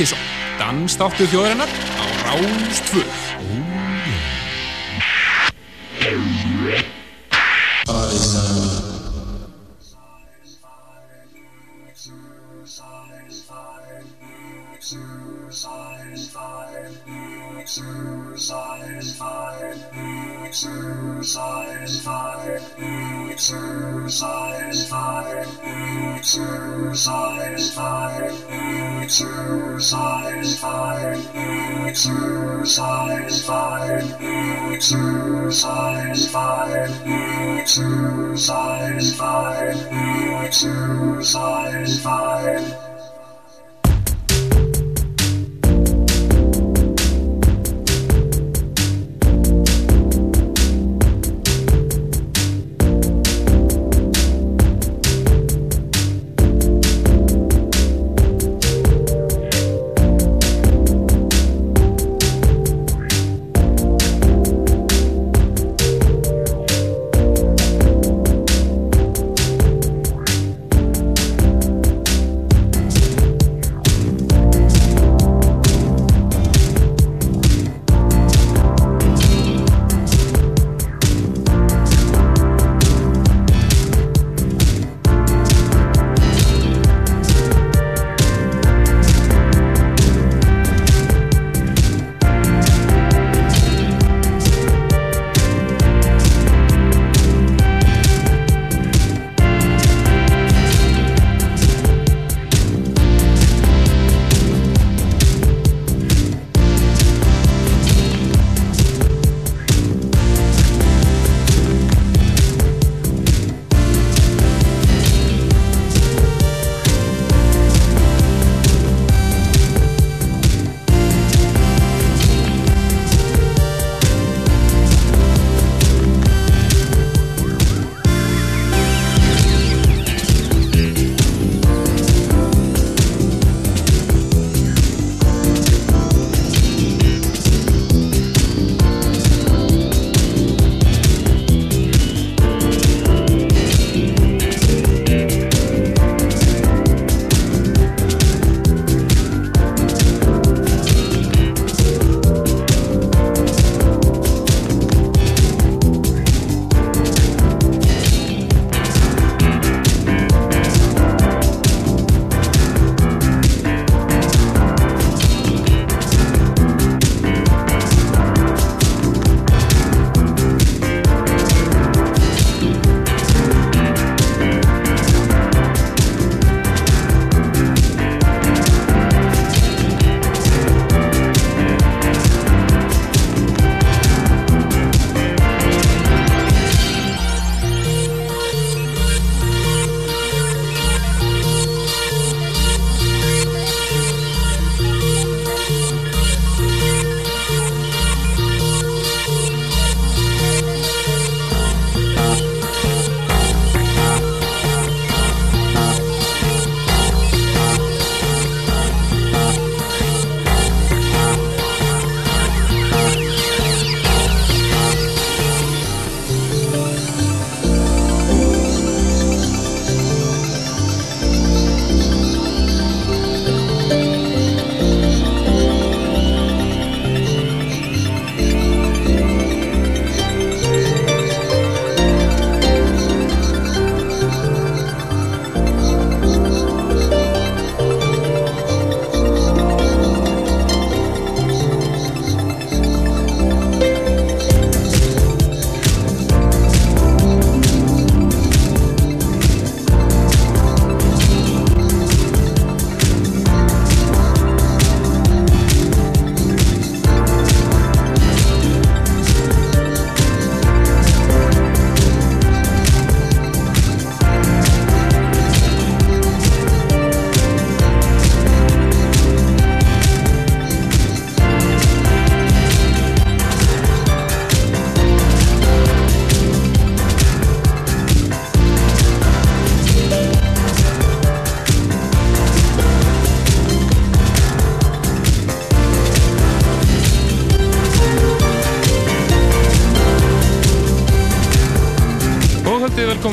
Partisón, dansdáttu þjóðarinnar á Exercise, exercise, exercise, exercise, exercise.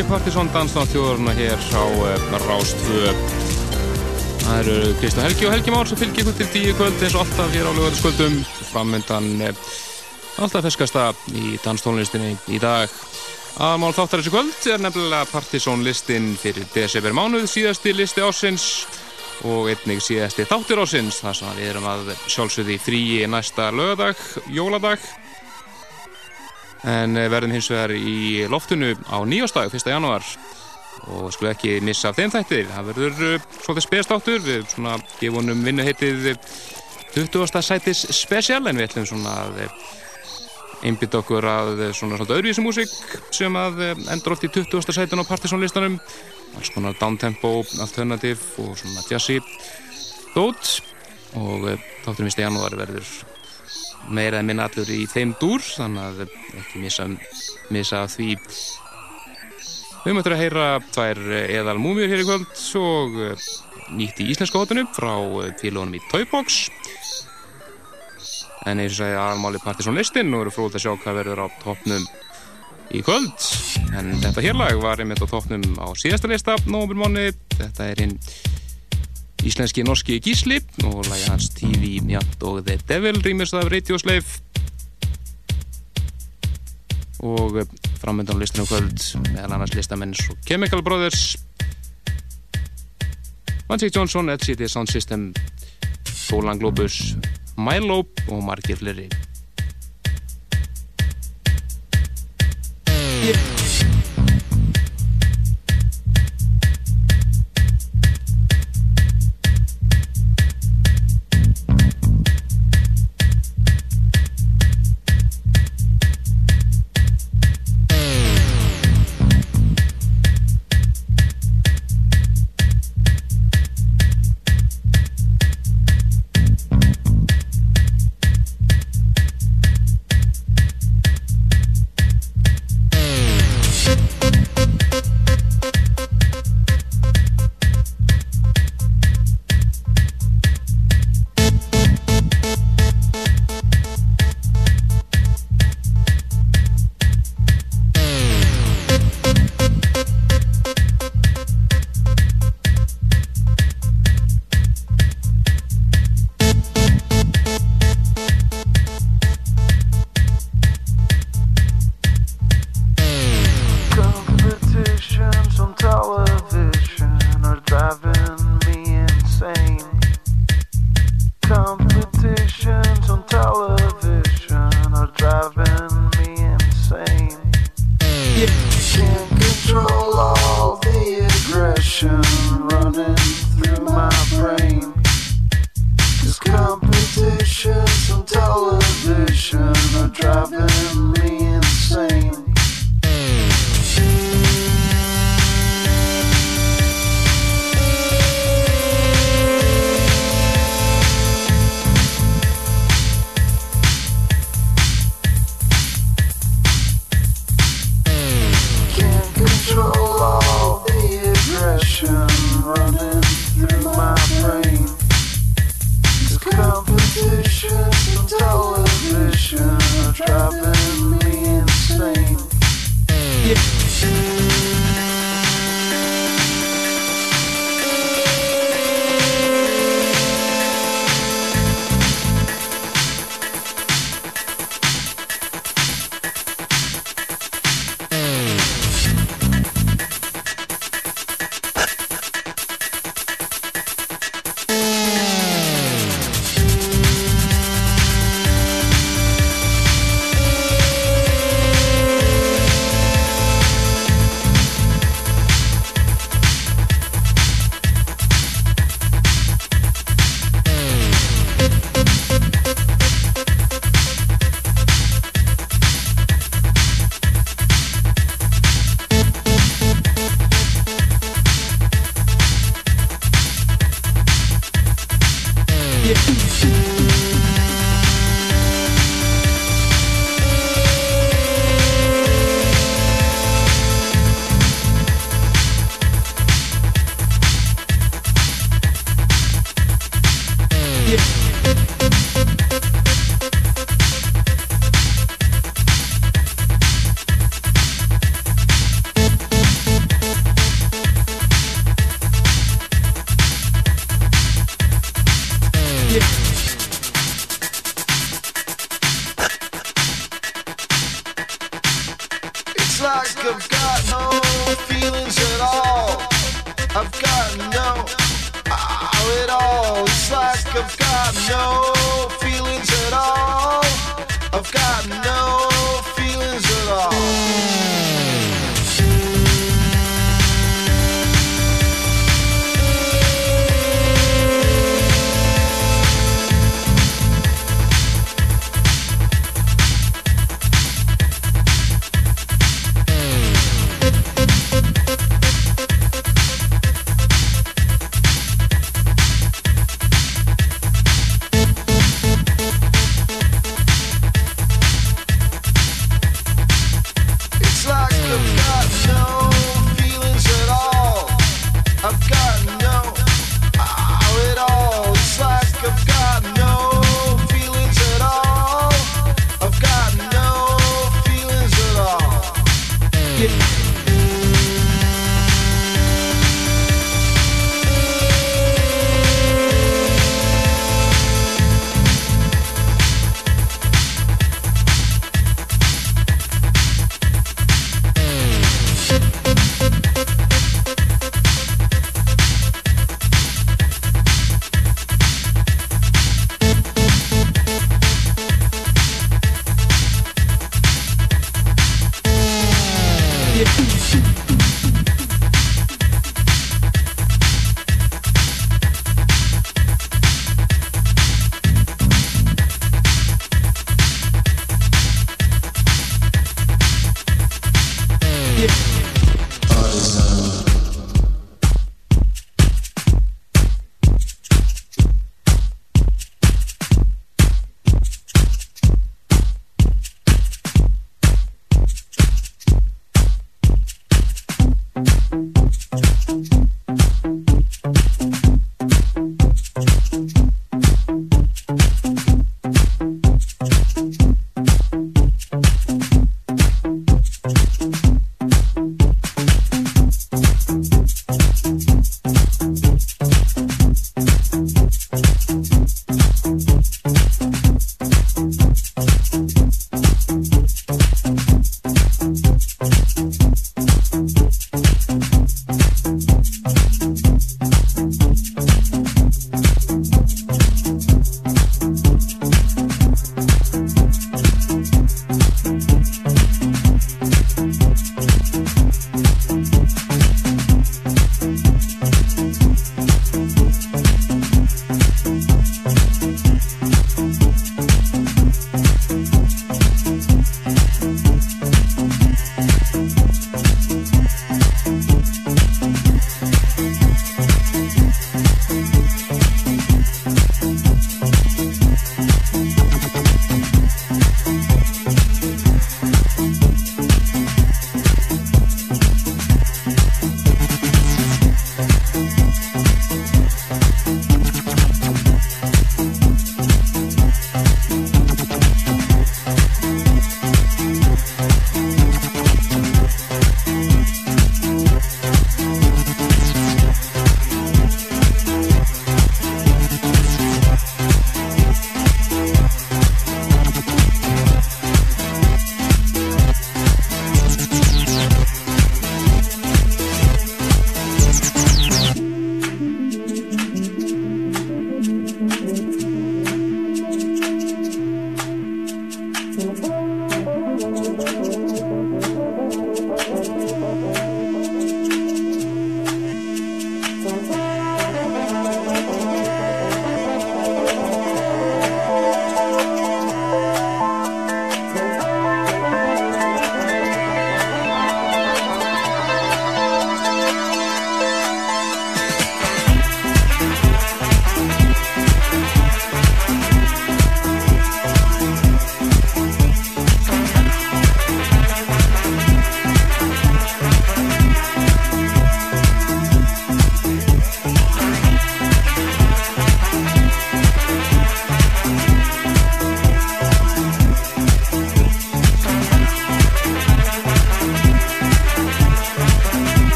Velkomin í Partisón Dansnátt þjóðurna hér á uh, Rástfö Það eru Kristján Helgi og Helgi Már sem fylgir ykkur til tíu kvöld eins og alltaf hér á lögvæðarskvöldum framöndan eh, alltaf feskasta í danstónlistinni í dag. Aðmál þáttar þessu kvöld er nefnilega partysónlistin fyrir desember mánuð, síðasti listi ásins og einnig síðasti þáttir ásins þar sem við erum að sjálfsögði fríi næsta lögadag, jóladag en eh, verðum hins vegar í loftinu á nýjastag, 1. janúar og skulle ekki missa af þeim þættir það verður uh, svolítið spestáttur við svona gefunum vinnuheitið 20. sætis special en við ætlum svona að einbita okkur að svona svona öðruvísi músík sem að endur oft í 20. sætin á partysónlistanum alls konar downtempo, alternativ og svona jazzy dót og þáttur mista janúar verður meira en minna allur í þeim dúr þannig að ekki missa, missa því. Við möttum að heyra tvær eðal múmiur hér í kvöld og eh, nýtt í íslenska hóttunum frá eh, félagunum í Toybox. En eins og segja aðalmáli Partiðsson listin og eru fróðið að sjá hvað verður á toppnum í kvöld. En þetta hérlag var einmitt á toppnum á síðasta lista nógumbilmáni þetta er hinn íslenski norski Gísli og lagi hans TV Mjatt og The Devil rýmist af Radio Slave. Og eh, framöndan listinu kvöld meðal annars listamenn svo Chemical Brothers Vansík Jónsson, Ed City Sound System Solan Globus Milo og margir fleri Yeah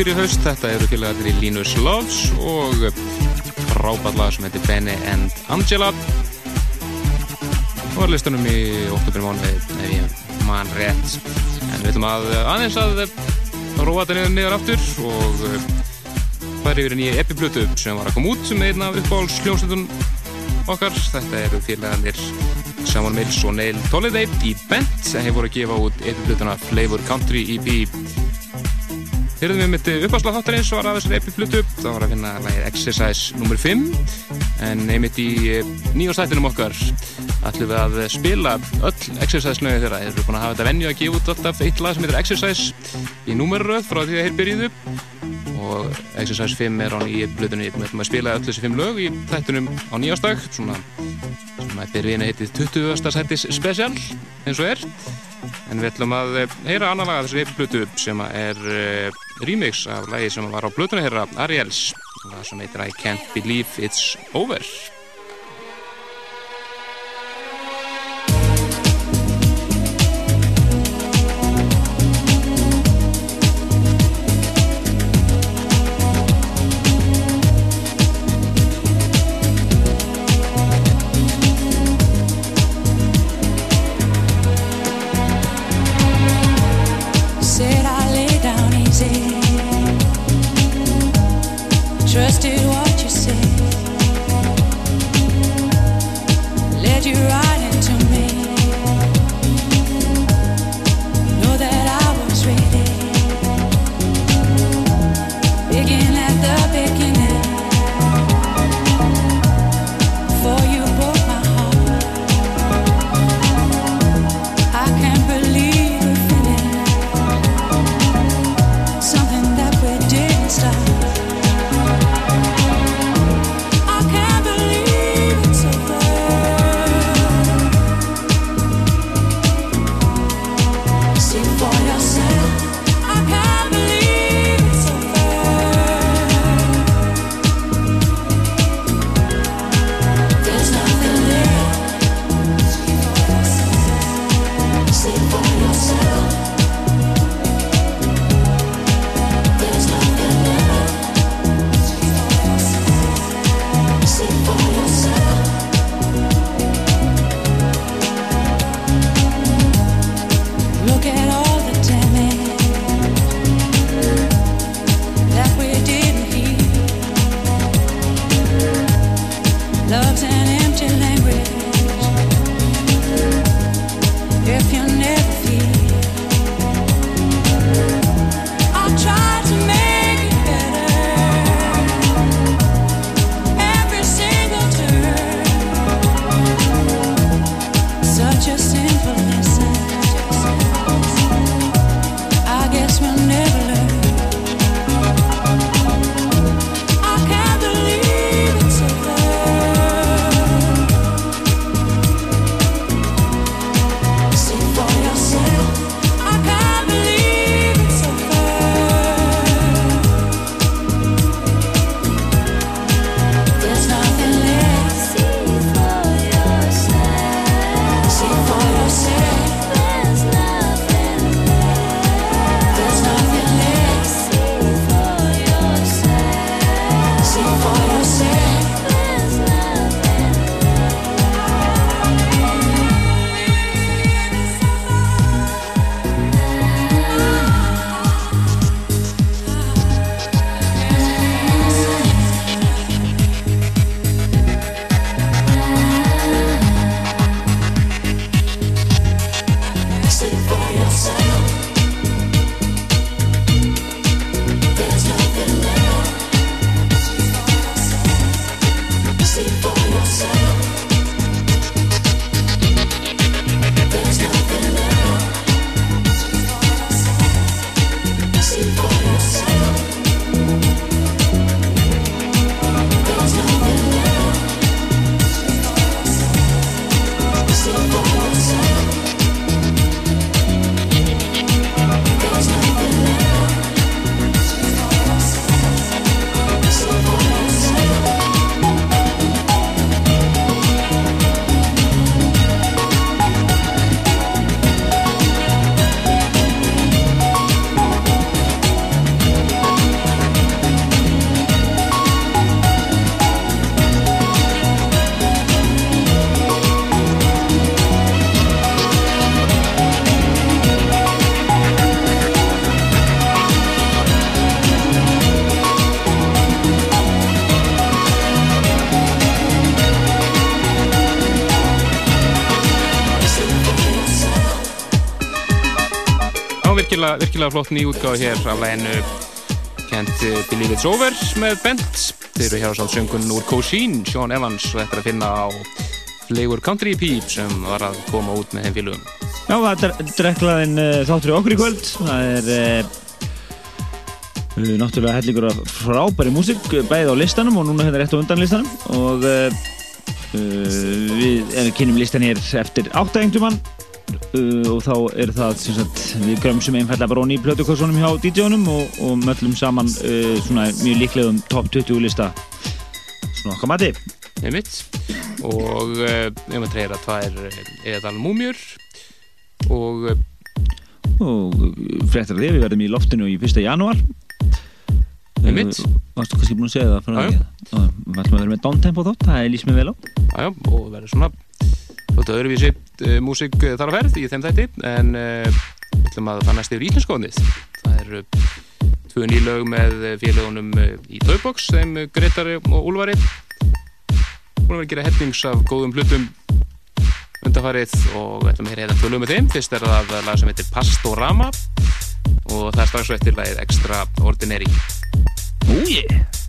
fyrir haust. Þetta eru félagarnir í Linus Loves og frábært sem heitir Benny and Angela. Og er listunum í oktober mánu ef ég man rétt. En við ætlum að aðeins að róa þetta niður aftur og færi yfir nýja epiplutu sem var að koma út er einn af uppáhalds hljómsveitum okkar. Þetta eru félagarnir Samuel Mills og Neil Tolliday í Bent sem hefur voru að gefa út epiflutuna Flavor Country EP Þeirðum við myndi uppáslag þáttarins var að þessari epiflutu það var að finna lægið Exercise nr. 5 en einmitt í eh, nýjastættinum okkar ætlum við að spila öll Exercise-lögin þeirra. Þeir eru búin að hafa þetta venju að gefa út alltaf eitt lag sem heitir Exercise í númerröð frá því að þeir byrjiðu og Exercise 5 er á nýju blutunni við ætlum að spila öll þessi 5 lög í þættunum á nýjastag svona að byrjina heitið 20. sættis special eins og er. En við ætlum að eh, heyra annar laga þessari epplutu sem er uh, remix af lagi sem var á blötunni heyra Ariels. Sem heitir I Can't Believe It's Over virkilega, virkilega flott nýjútgáð hér af læginu kent Believe It's Over með Bent. Þeir eru hér á sátt söngun úr Cousine Sean Evans og þetta er að finna á Flavor Country Peep sem var að koma út með þeim fylgum Já, það er drekklaðin uh, þáttur í okkur í kvöld. Það er uh, náttúrulega hellingur af frábæri músik bæðið á listanum og núna hérna rétt á undan listanum. Og við erum kynum listan hér eftir áttægingdumann Uh, og þá er það sagt, við grömsum einfallega bara onni í plötukossunum hjá DJ-unum og, og möllum saman uh, svona mjög líklegum top 20 lista. Svona okkar mati. Og uh, við möttum treyra tvær eðal múmjur. Og og frektar því við verðum í loftinu í 1. janúar. Nefnitt Varstu kannski búin að segja það frá því við ætlum að vera með downtempo þátt, það er lísmið vel á. Jájá, og verður svona Þetta er öðruvísi uh, músík uh, þar að verð í þeim þætti en uh, við ætlum að fannast yfir íslenskóðnið. Það eru tvö nýlaug með félagunum í Taubox, þeim Gretari og Úlvari. Að vera að gera hettings af góðum hlutum undarfarið og við ætlum að hérna tvö lög með þeim. Fyrst er það lag sem heitir Pastorama og það er strax eftir lagið Extraordinary. Úi! Oh yeah.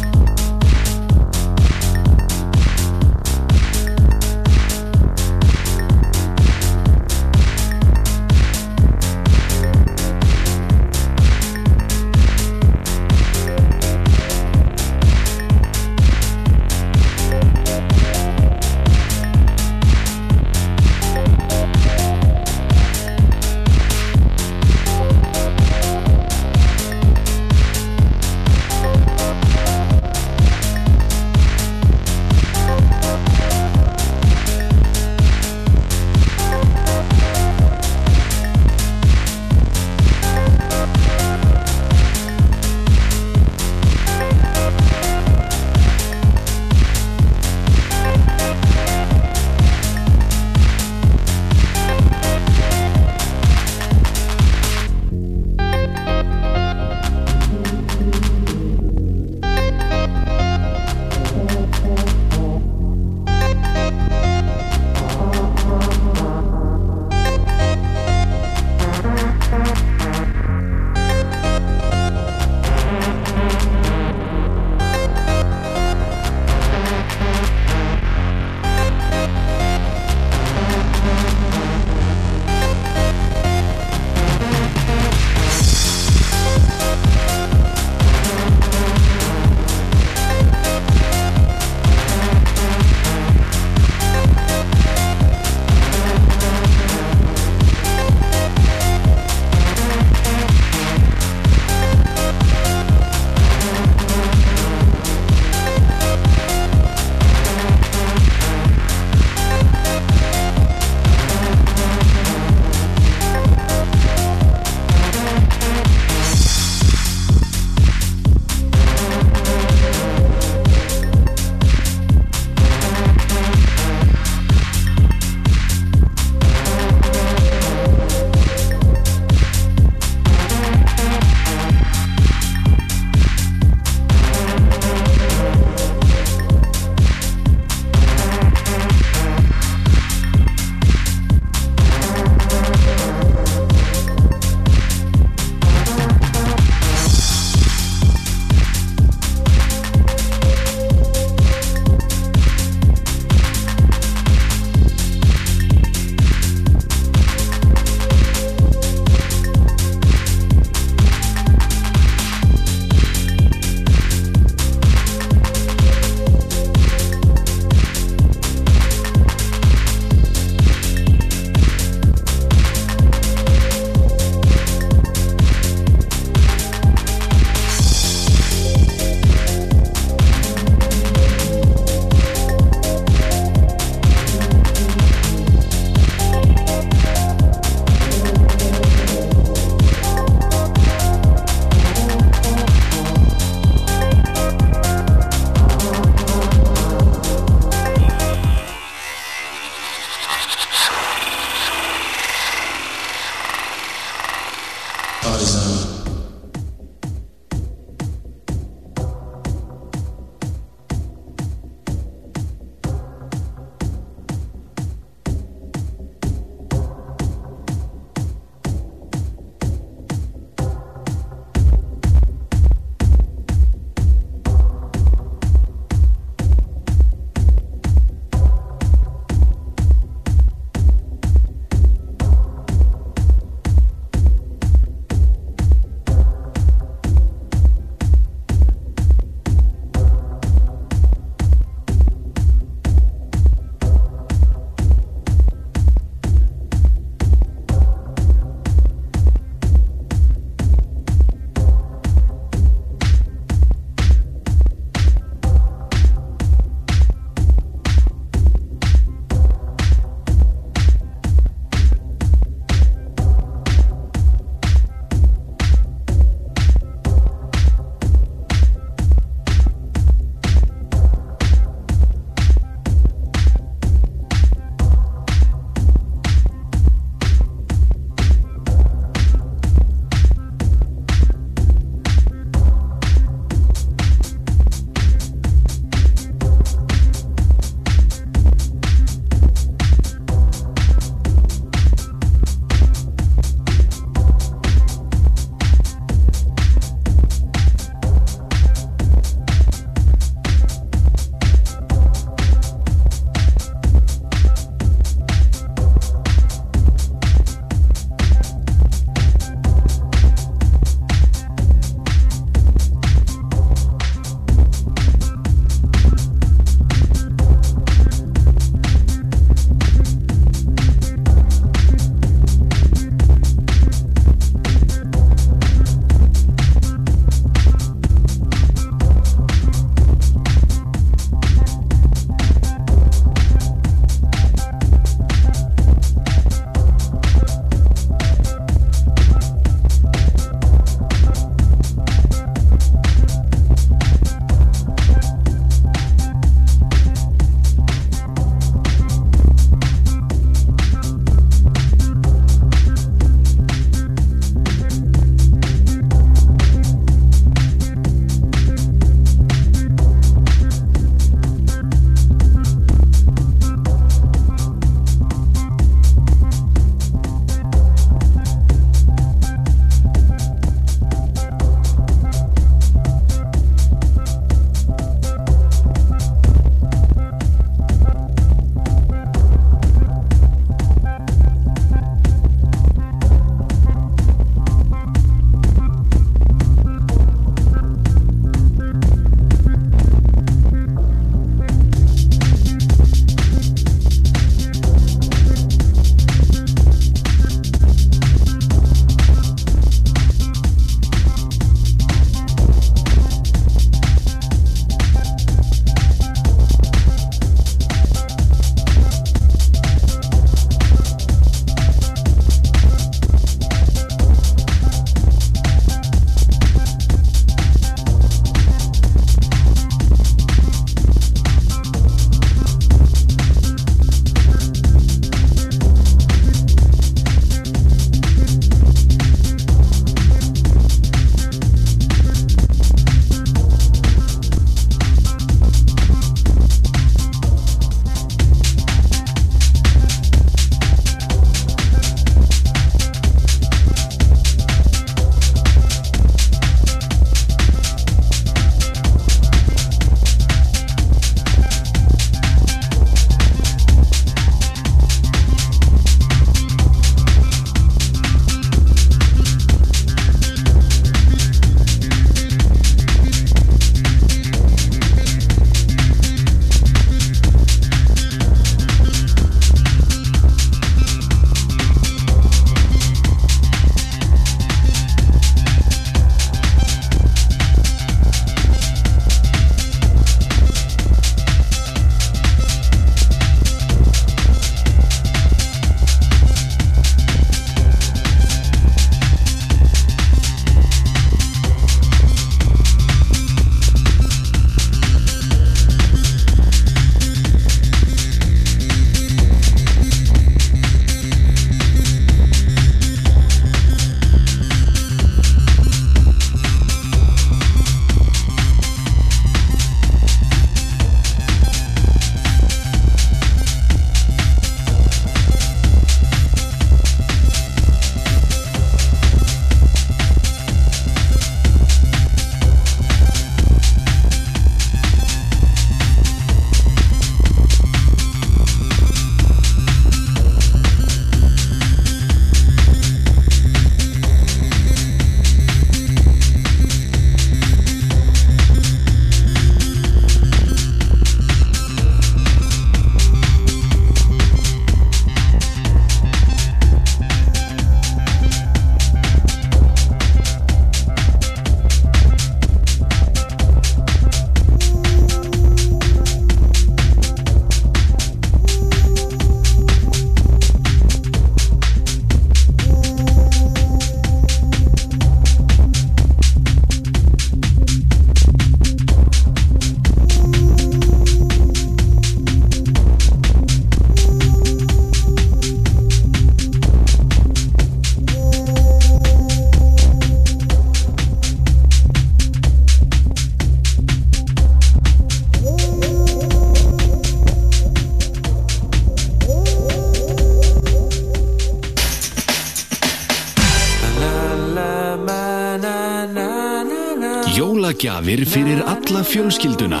Jólagjafir fyrir alla fjölskylduna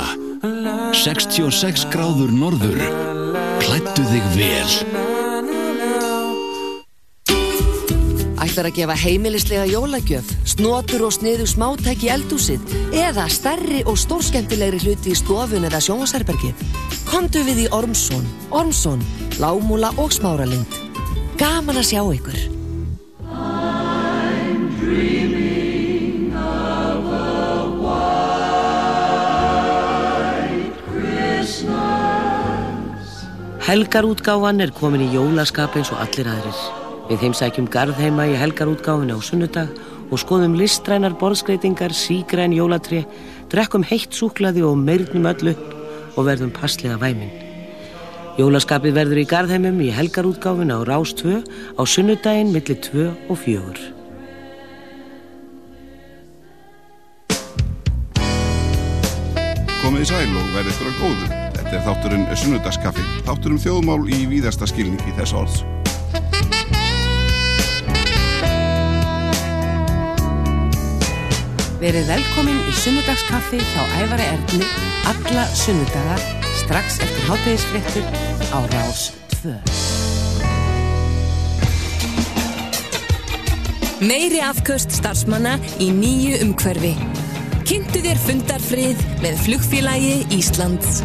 66 gráður norður Klættu þig vel Ætlar að gefa heimilislega jólagjöf, snotur og sniðu smátæki í eldúsið eða stærri og stórskemmtilegri hluti í stofun eða sjónasærbergi. Kondu við í Ormsson, Ormsson, Lámúla og Smáralind. Gaman að sjá ykkur. Helgarútgáfan er komin í jólaskap eins og allir aðrir. Við heimsækjum garðheima í helgarútgáfinu á sunnudag og skoðum listrænar borðskreitingar, sígræn jólatri, drekkum heitt súklaði og meirnum öll upp og verðum passlega væminn. Jólaskapið verður í garðheimum í helgarútgáfinu á Rás 2 á sunnudaginn millir 2 og 4. Komið í sæl og verðið ykkur að góðu. Þetta er þátturinn Sunnudagskaffi, þátturinn þjóðmál í víðasta skilningi þess orðs. Verið velkomin í Sunnudagskaffi hjá Ævari Erni alla sunnudaga strax eftir háttegisfrettur á Rás 2. Meiri afköst starfsmanna í nýju umhverfi. Kynntu þér fundarfrið með flugfélagi Íslands.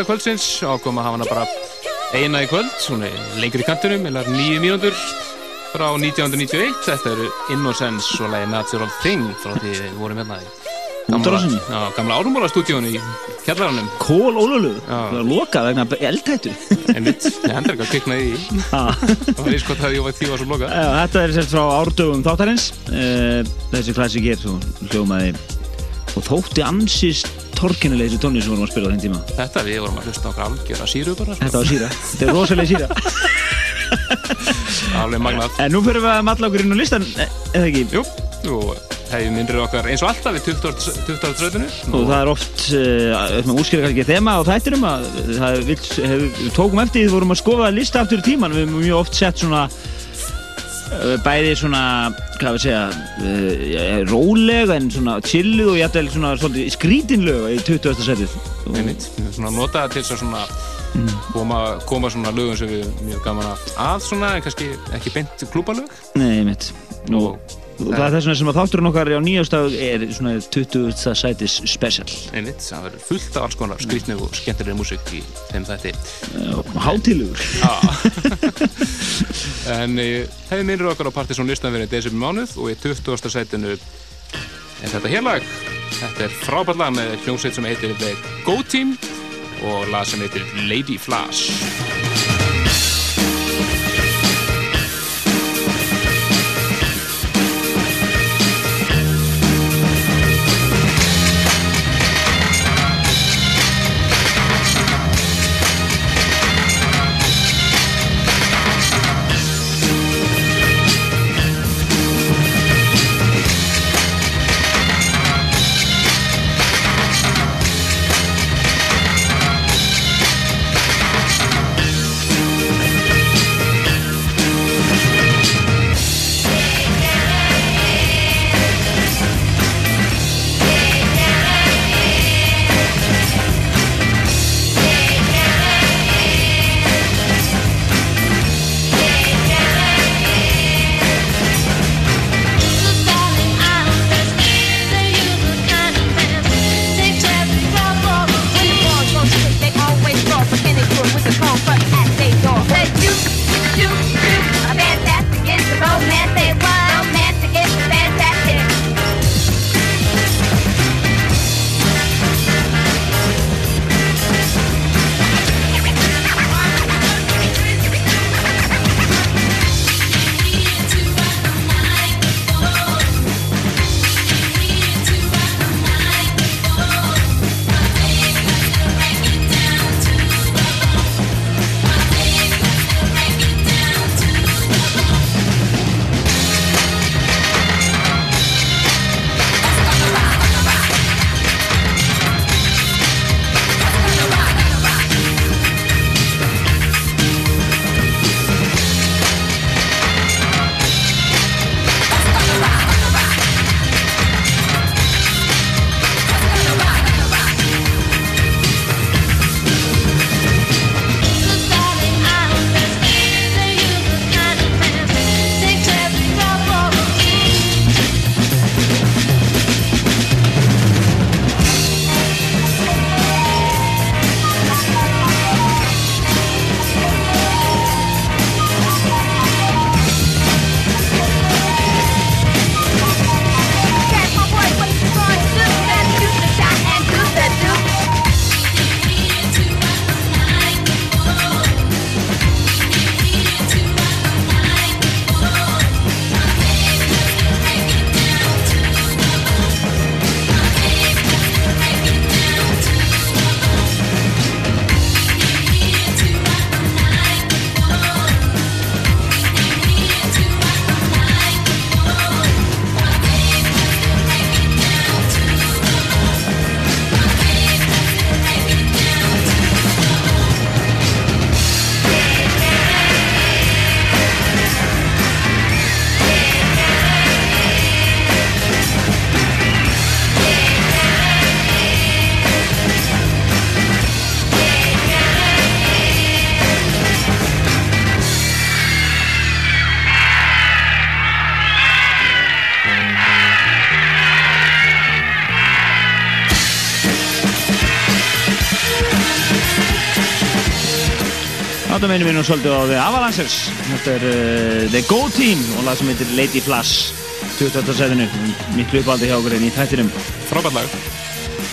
Múmia kvöldsins. Ákom að hafa hana bara eina í kvöld, er lengri í kantinum, eða nýju mínútur frá 1991, þetta eru Innocence og lagi Natural Thing frá því við vorum hérna í gamla, gamla árumálastúdíónu í kjallarannum Kól ólölu, Já. það var lokað vegna eldhættu. Einmitt, ég hendur ekki að kviknaði í. Því. Og það er sko það ég var því var svo loka Já, Þetta er sérst frá árdögum þáttarins. Uh, þessi klassik er svo hljómaði og þótti ansist torkennileg þessi tónlist sem vorum að spila á þeim tíma. Þetta við vorum að hlusta okkar algjör að síru bara, Þetta var síra, þetta er rosalega síra. Alveg magnað. En nú fyrir við að matla okkur inn á listan e- eða ekki? Jú, og hefði myndrið okkar eins og alltaf við 20. tröðinu og það er oft uh, útskýra kannski þema á þættinum að það vill, hef, við tókum eftir því við vorum að skoða lista aftur í tíman við höfum mjög oft sett svona bæði svona hvað við segja uh, rólega en svona chilluð og jættel svona svolítið skrítinlög í 20. setið. Einmitt, höfum svona notaði til þess að svona koma, koma svona lögum sem við mjög gaman að að svona en kannski ekki beint klúbalög Nei, mitt og, og það er þess vegna sem að þátturinn okkar á nýjastag er svona 20. sætis special einmitt, það verður fullt af alls konar skrýtnu og skemmtilegri músík í þeim þætti hátilugur en eh, hefði minnur okkar á Partiðsson listan verið desember mánuð og í 20. sætinu er þetta hérlag þetta er frábært lag með hljómsveit sem heitir The Go Team og lag sem heitir Lady Flash Meinum við nú svolítið á The Avalancers. Þetta er uh, The Go Team og lag sem heitir Lady Flash 28. setinu. Miklu uppáldi hjá okkur í þættinum. Frábært lag.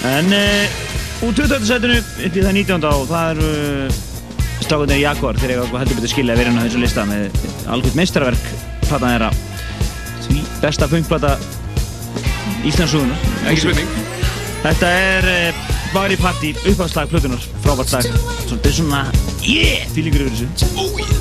En uh, úr 28. setinu upp í það 19. og það eru uh, strákundir Jaguar þegar ég heldur betur skilja að vera inn á þessu lista með algjörð meistarverk platan þeirra. Því besta funkplata spurning. Þetta er Bari Party, uppháðslag Plutunar, frábært lag. Þetta er svona, yeah, fílingur yfir þessu.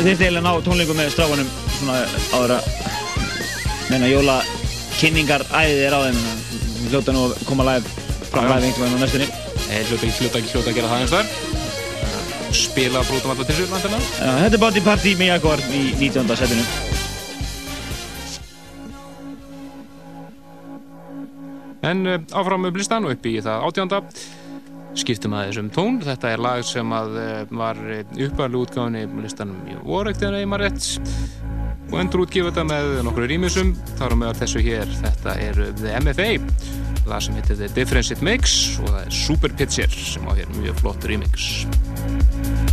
Þurfti eiginlega að ná tónleikum með strákunum svona áður að menna jóla kynningar æðið er á þeim. Það hljóta nú að koma live fram live einhvern veginn á næstunni. Hljóta ekki, hljóta ekki, hljóta að gera það eins þar. Spila brútum alltaf til sér, Þetta er Body Party með Jaguar í 19. setinu. En uh, áfram blistan og upp í það átjánda skiptum að þessum tón. Þetta er lag sem uh, var uppæðlu útgáðinni listanum í voreiktina í Marett og endur útgifa þetta með nokkru rýmisum. Þar á meðal þessu hér, þetta er The MFA, lag sem heitir The Difference It Makes og það er Super Pitcher sem á hér mjög flott rýmix.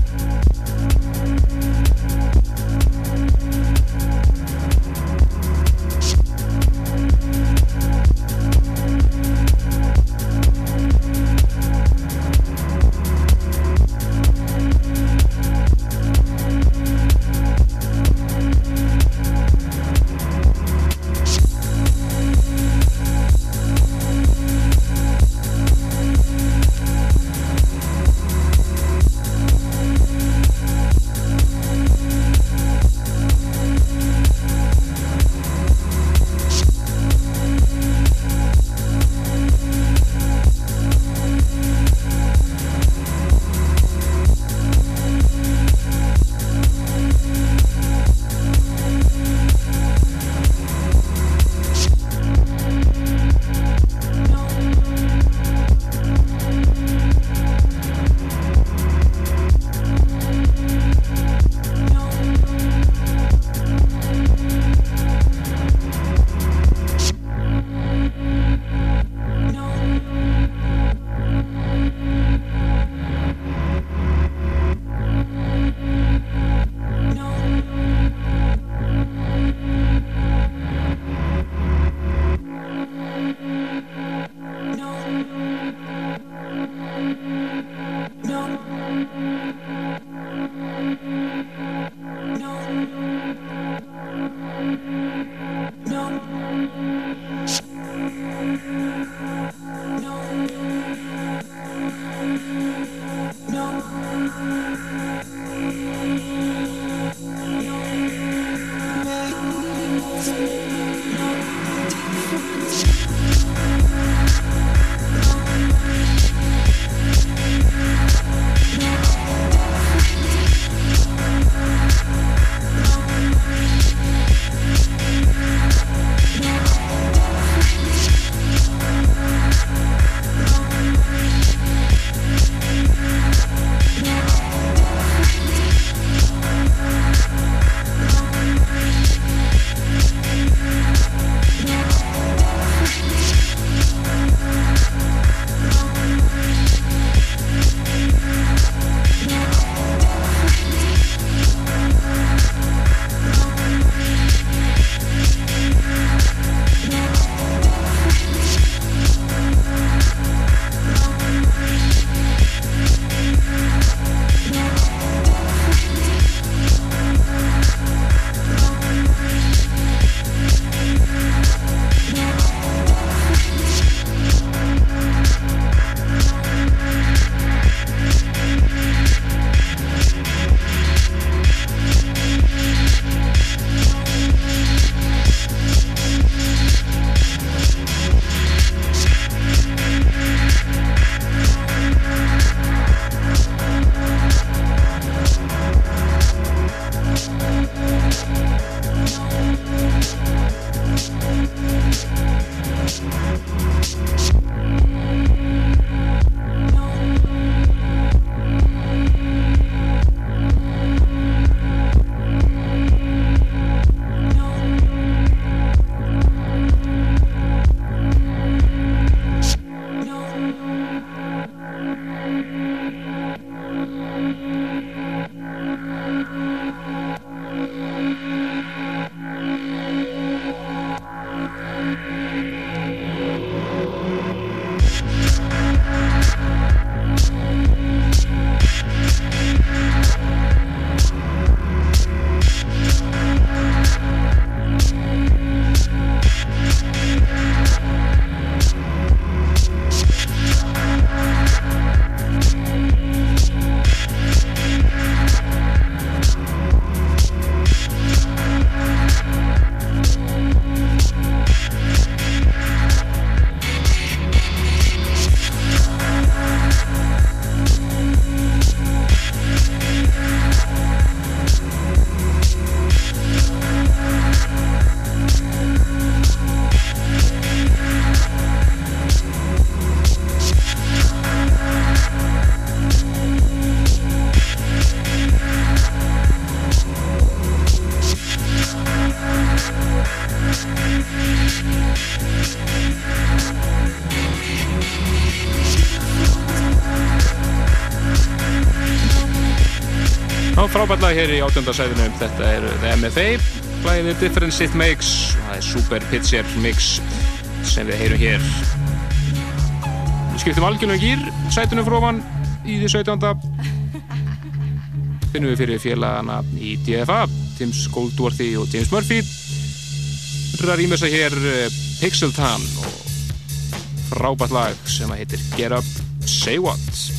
Hér í átjöndasæðinu þetta er The MFA The Difference It Makes. Það er Super Pitcher Mix sem við heyrum hér. Við skiptum algjörnum gýr sætunum frófan í því 17. finnum við fyrir félagana í DFA Tim Goldworthy og James Murphy. Ræðar í messa hér eh, Pixel Tan og frábært lag sem að heitir Get Up, Say What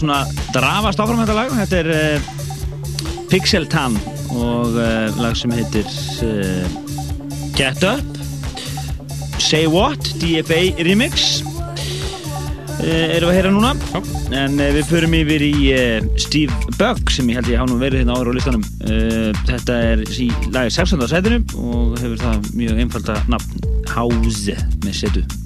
alltaf svona drafast áfram þetta lag. Þetta er uh, Pixel Tan og uh, lag sem heitir uh, Get Up. Say What DFA Remix. Erum við að heyra núna. Já. en við förum yfir í Steve Bugg sem ég held ég hafa nú verið hérna áður á listanum. Þetta er í lagi 16. sætinu og hefur það mjög einfalda nafn House með setu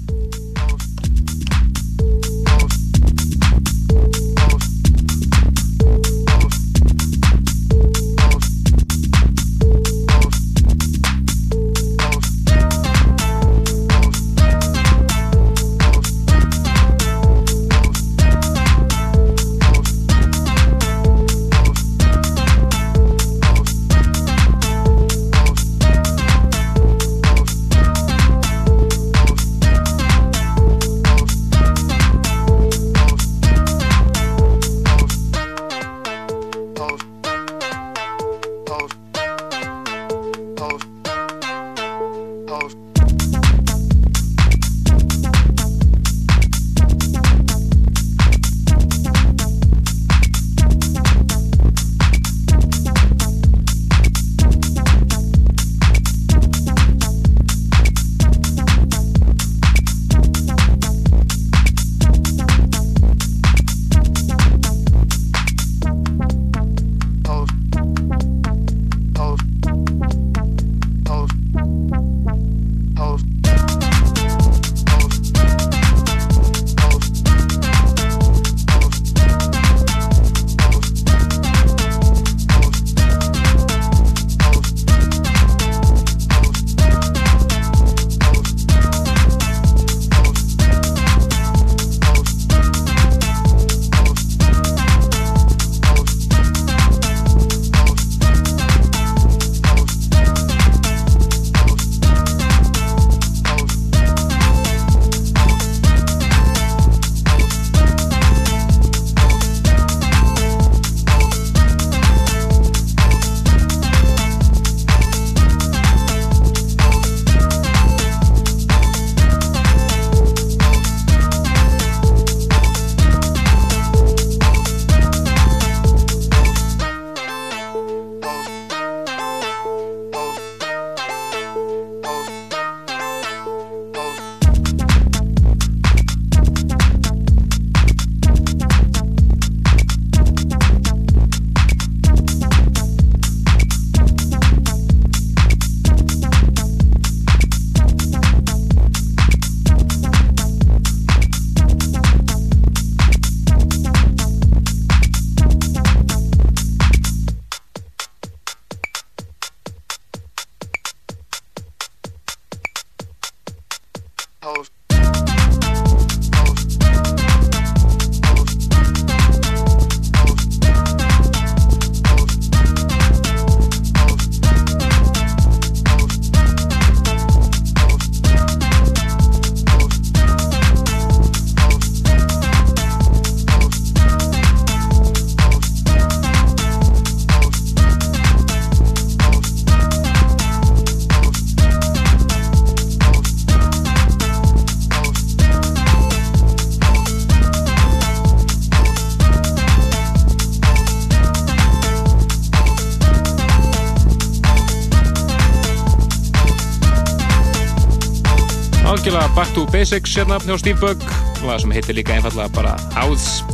Basics hérna hjá Steve Bugg lag sem heitir líka einfallega bara House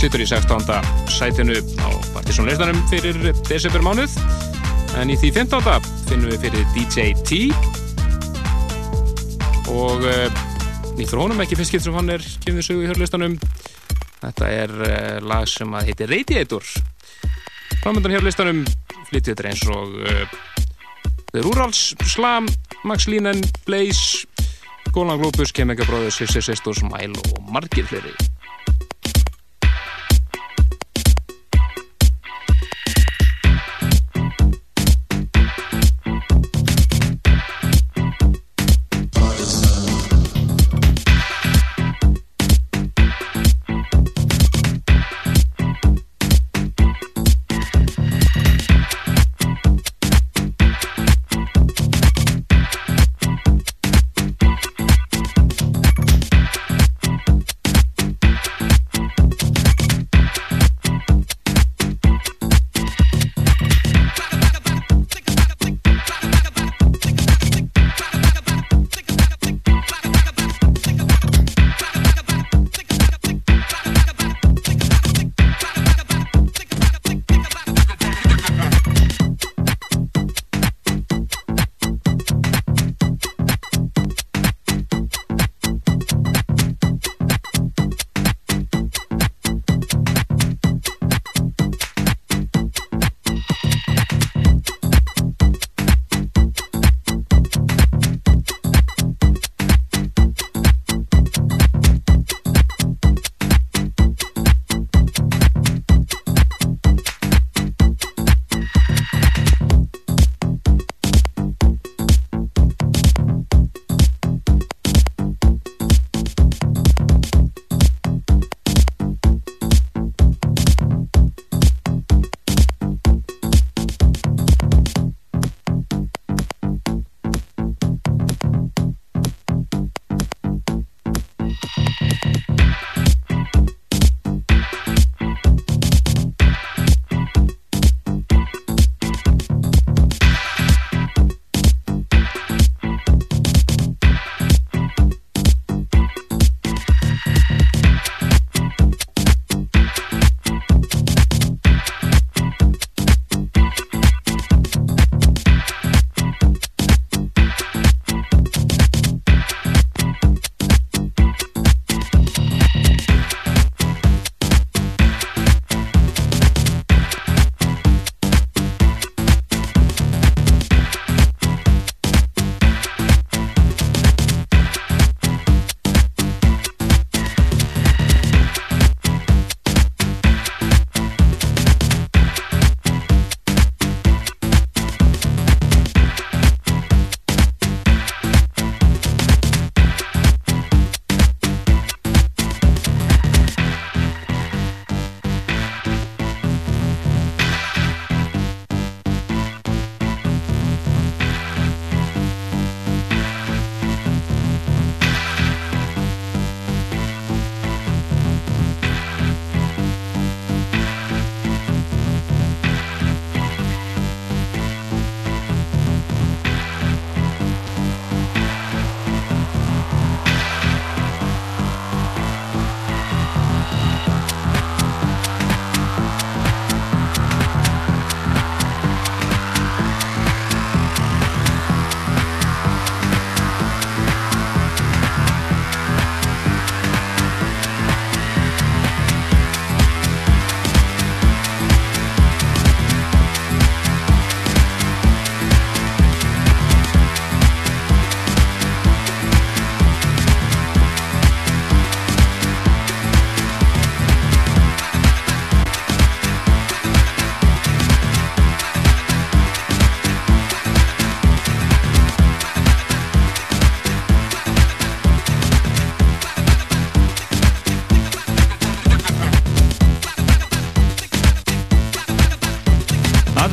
sittur í 16. sætinu á Partisan listanum fyrir desember mánuð en í því 15. finnum við fyrir DJ T og uh, nýtt frá honum ekki fyrst skipt sem hann er sögu í hörlistanum þetta er uh, lag sem að heitir Radiator framöndan hér á listanum flyttið þetta eins og uh, The Rurals, Slam, Max Línen, Blaze Gólan Globus, Chemical Brothers, Sissy Sisters, Mile og margir fleiri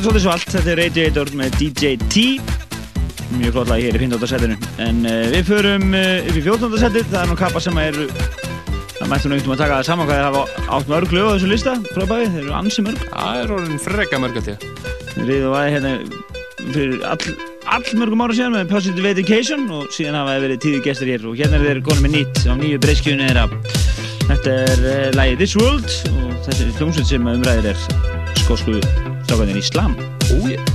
þetta svolítið svalt, þetta er Radiator með DJ T. Mjög flott lagi hér í 15. setinu. En uh, við förum uh, upp í 14. setið. Það er nú kappa sem er það mættum við einhvern veginn að taka það saman hvað það hafa átt mörg lög á þessu lista. Frábæði, þeir eru ansi mörg. Það er orðin freka mörg að því við varum hérna fyrir all, all mörgum ára síðan með Positive Education og síðan hafaði verið tíði gestur hér. Og hérna er þeir konum með nýtt á nýju breyskjunni þeirra þetta er uh, lagið This World og þetta er hljómsveit sem umræðir er skósku Da gehe ich schlamm. Oh yeah.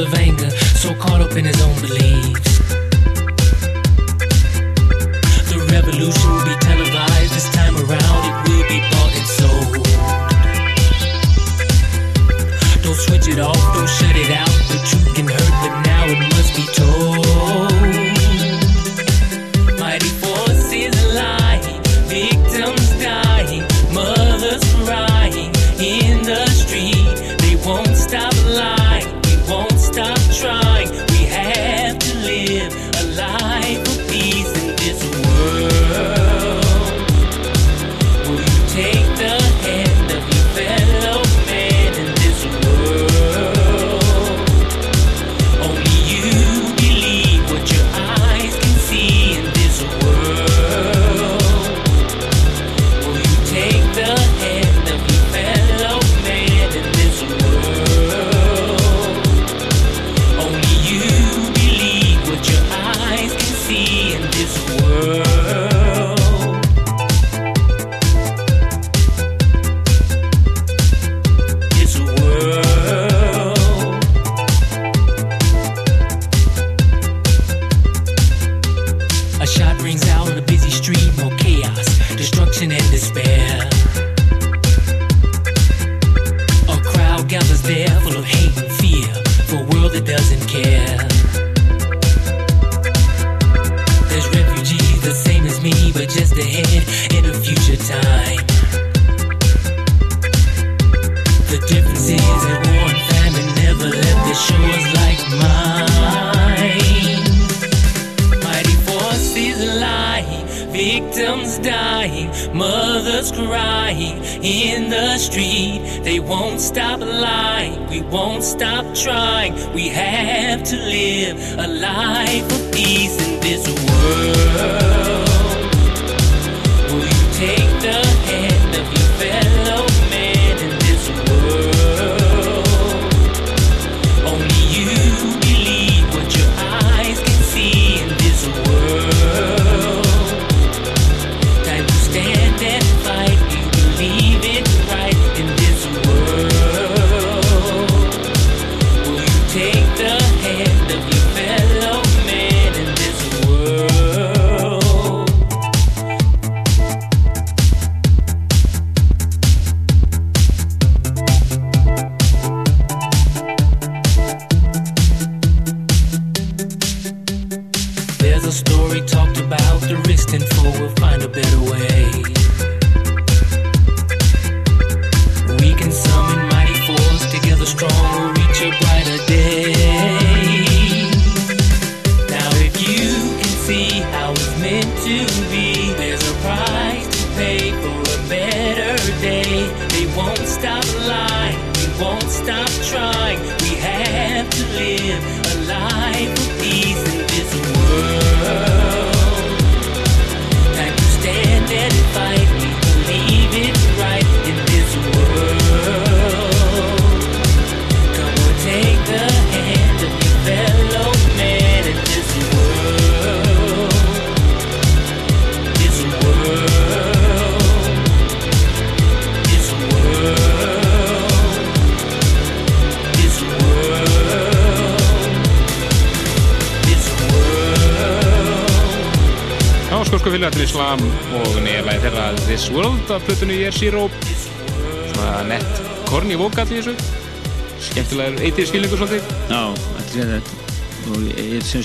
of anger, so caught up in his own beliefs.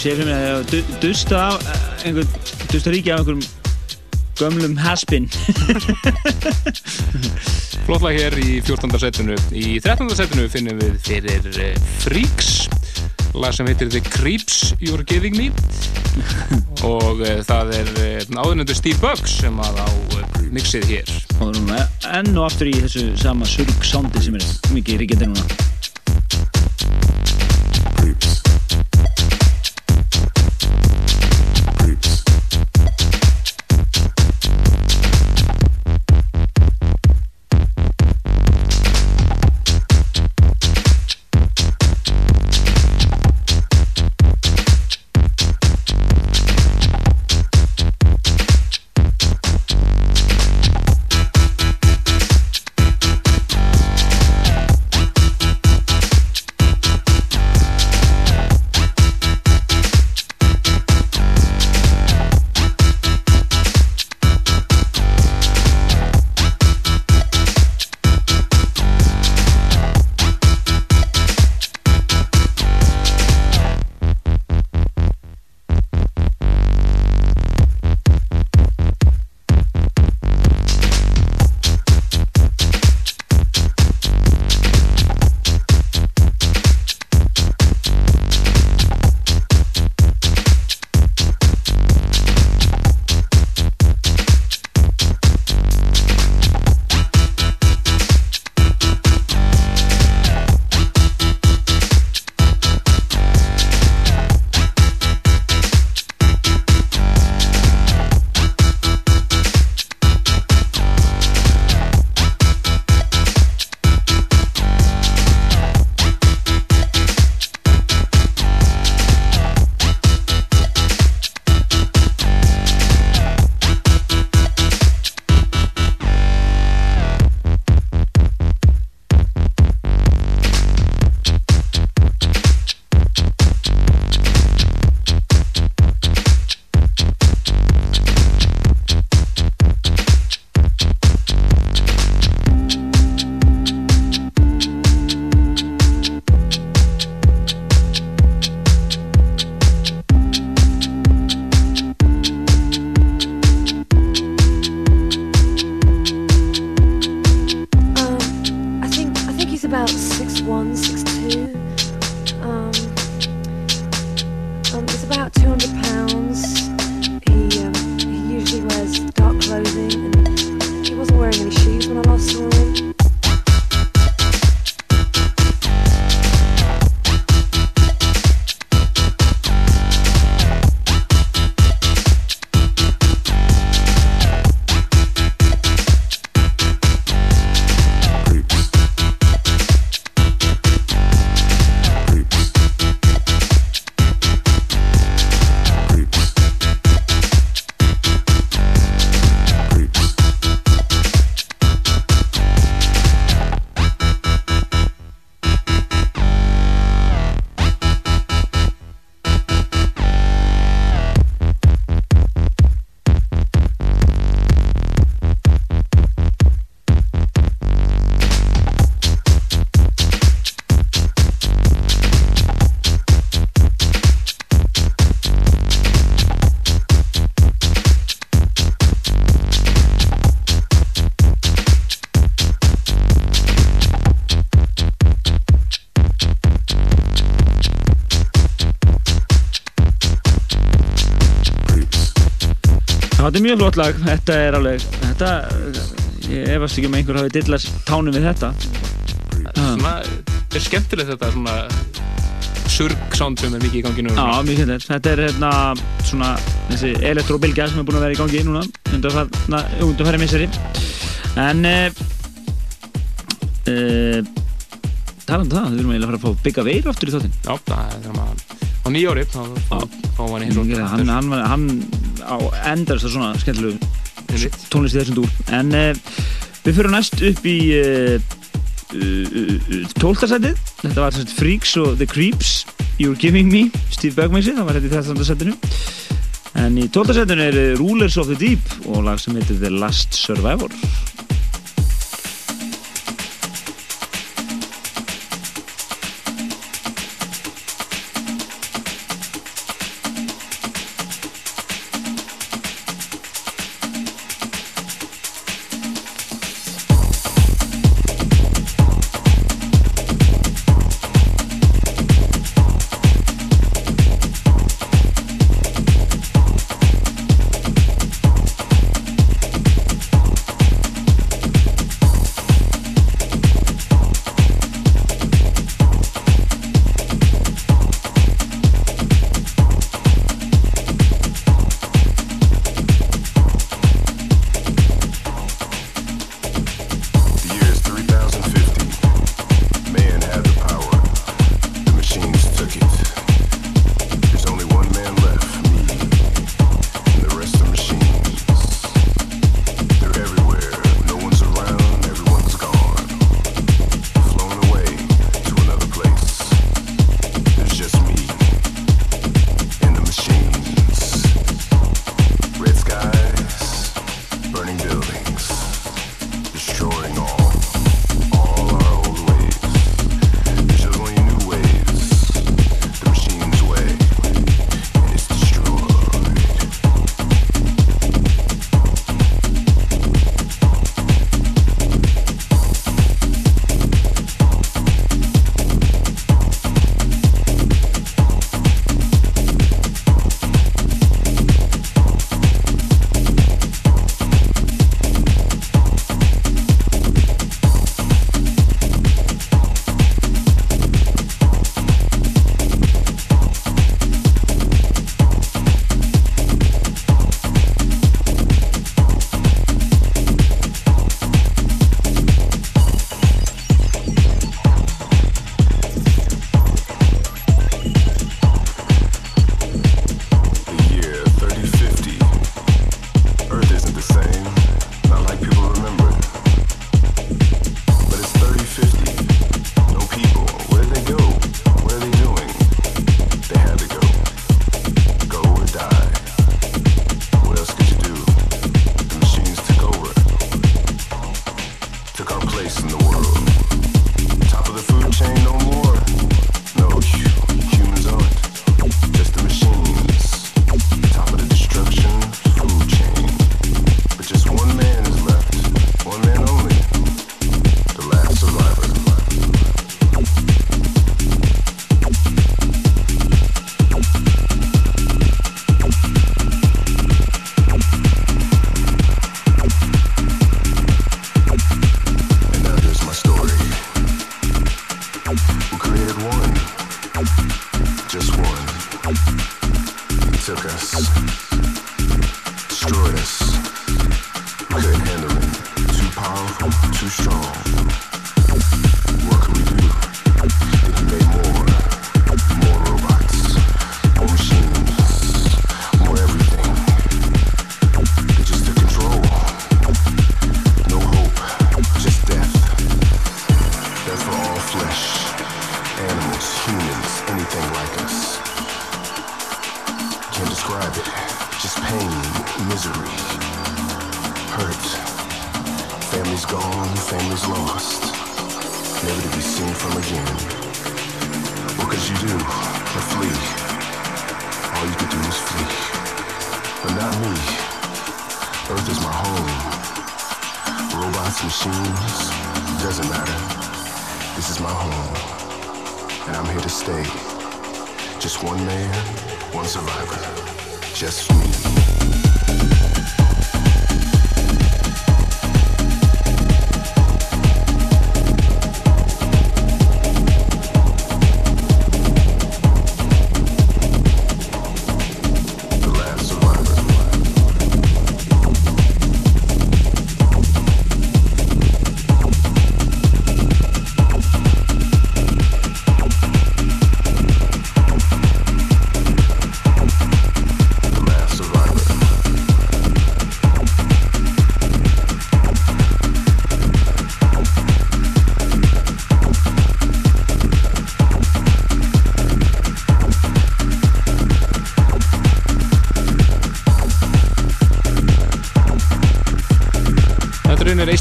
Sé fyrir mig að ég du- dusta af eh, einhvern, dusta ríki af einhverjum gömlum haspin Flott lag hér í 14. setinu í 13. setinu finnum við fyrir eh, Freaks lag sem heitir The Creeps You're Giving Me og uh, það er uh, áðunöndur Steve Bugs sem að á uh, mixið hér og enn og aftur í þessu sama surg soundi sem er mikið ríkjandi núna flott lag, þetta er alveg, þetta, ég efast ekki um að einhver hafi dillast tánum við þetta. svona, þetta er skemmtilegt þetta svona surg sound sem er mikið í gangi nú Já, mjög skemmtilegt. Þetta er hérna svona þessi elektrobilgja sem er búin að vera í gangi núna, undanfæri misseri. En, uh, uh, talandi um það, við erum eiginlega að fara að fá Bigga Veir aftur í þáttinn. Já, það er það á nýjóri þá fá hann í og Hann, hann, hann á endast að svona skemmtilegu tónlist í þessum dúr. En uh, við fyrir næst upp í uh, tóltasætið. Þetta var Freaks og The Creeps You're Giving Me, Steve Bugmixi, það var þetta í 13. setinu. En í tóttasettinu er Rulers of the Deep og lag sem heitir The Last Survivor.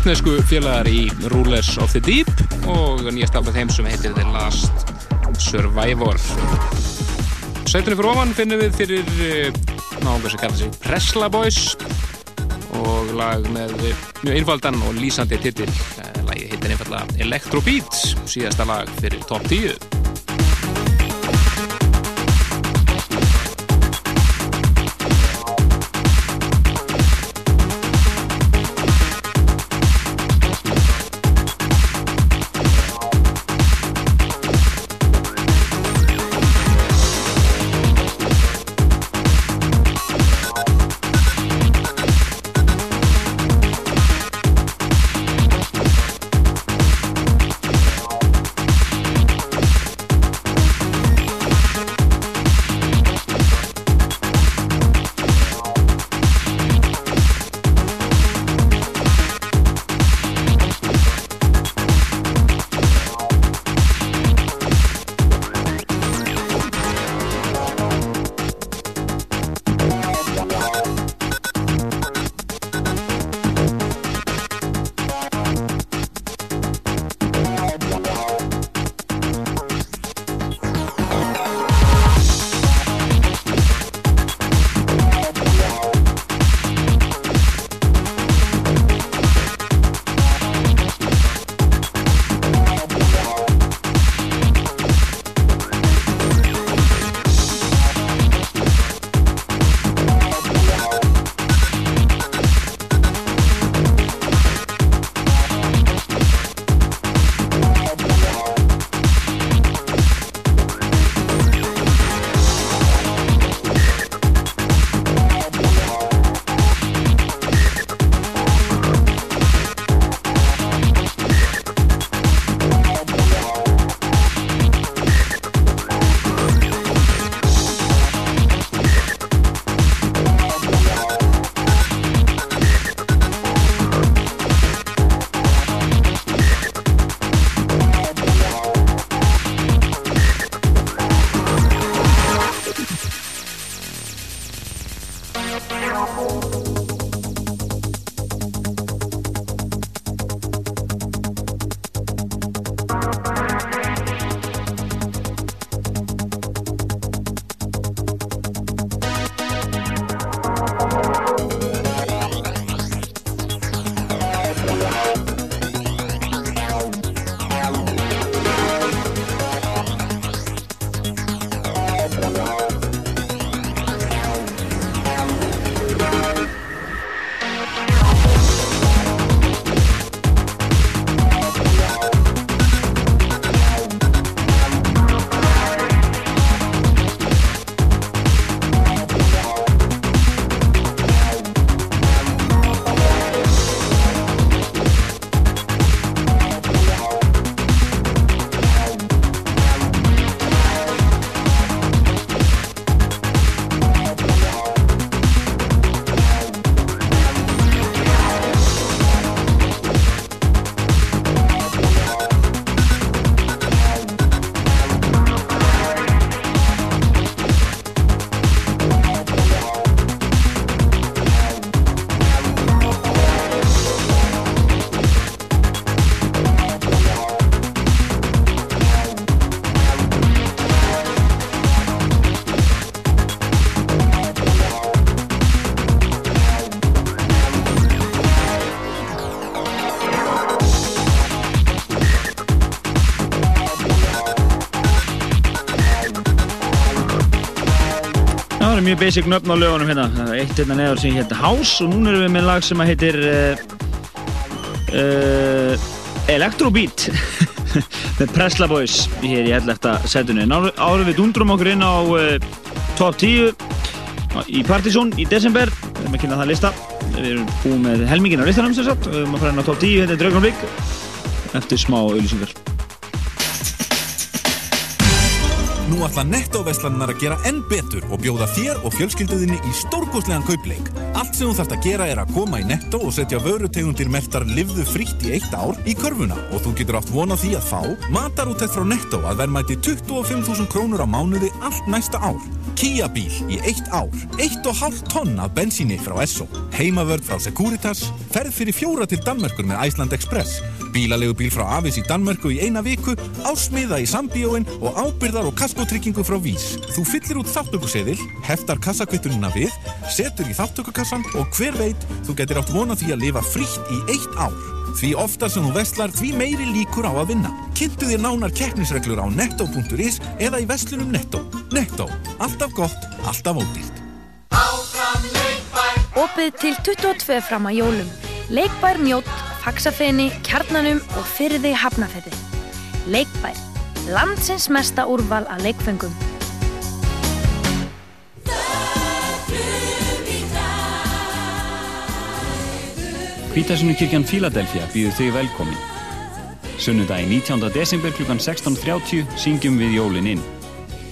Rúsnesku félagar í Rulers of the Deep og nýjast af þeim sem heitir The Last Survivor. Sætunni fyrir ofan finnum við fyrir náðungar sem kallar sig Presla Boys og lag með mjög einfaldan og lýsandi titil. Lagi heitir einfallega Electro Beat, síðasta lag fyrir top 10. Eru mjög basic nöfn á lögunum hérna. Eitt hérna neður sem heitir House og núna erum við með lag sem heitir uh, uh, Electrobeat með Presla Boys hér í 11. setinu. Árum við dundrum okkur inn á uh, top 10 í Partizón í desember. Við erum að kynna það lista. Við erum búið með helmingin á listanum sem sagt. Við erum að fara inn á top 10 hérna í Draugnarbygg eftir smá auðlýsingar. Ætla nettóveslanar að gera enn betur og bjóða þér og fjölskylduðinni í stórkostlegan kaupleik. Allt sem þú þarft að gera er að koma í nettó og setja vörutegundir mertar livðu frítt í eitt ár í körfuna. Og þú getur átt vona því að fá matarútett frá nettó að verðmæti 25.000 krónur á mánuði allt næsta ár. Kia bíl í eitt ár, eitt og hálft tonn af bensíni frá Esso, heimavörð frá Securitas, ferð fyrir fjóra til Danmörkur með Iceland Express, bílalegu bíl frá Avis í Danmörku í eina viku, ásmiða í sambíóin og ábyrðar og kaskotryggingu frá Vís. Þú fyllir út þáttökuseðil, heftar kassakvittununa við, setur í þáttökukassan og hver veit, þú getur átt vona því að lifa frítt í eitt ár. Því oftar sem þú vestlar, því meiri líkur á að vinna. Kynntu þér nánar keppnisreglur á netto.is eða í vestlunum Netto. Netto. Alltaf gott, alltaf ódýrt. Opið til 22 fram að jólum. Leikbær mjótt, faksafeni, kjarnanum og fyrði hafnafetti. Leikbær. Landsins mesta úrval að leikfengum. Hvítasunukirkjan Fíladelfia býður þig velkomin. Sunnudagi 19. desember kl. 16.30 syngjum við jólin inn.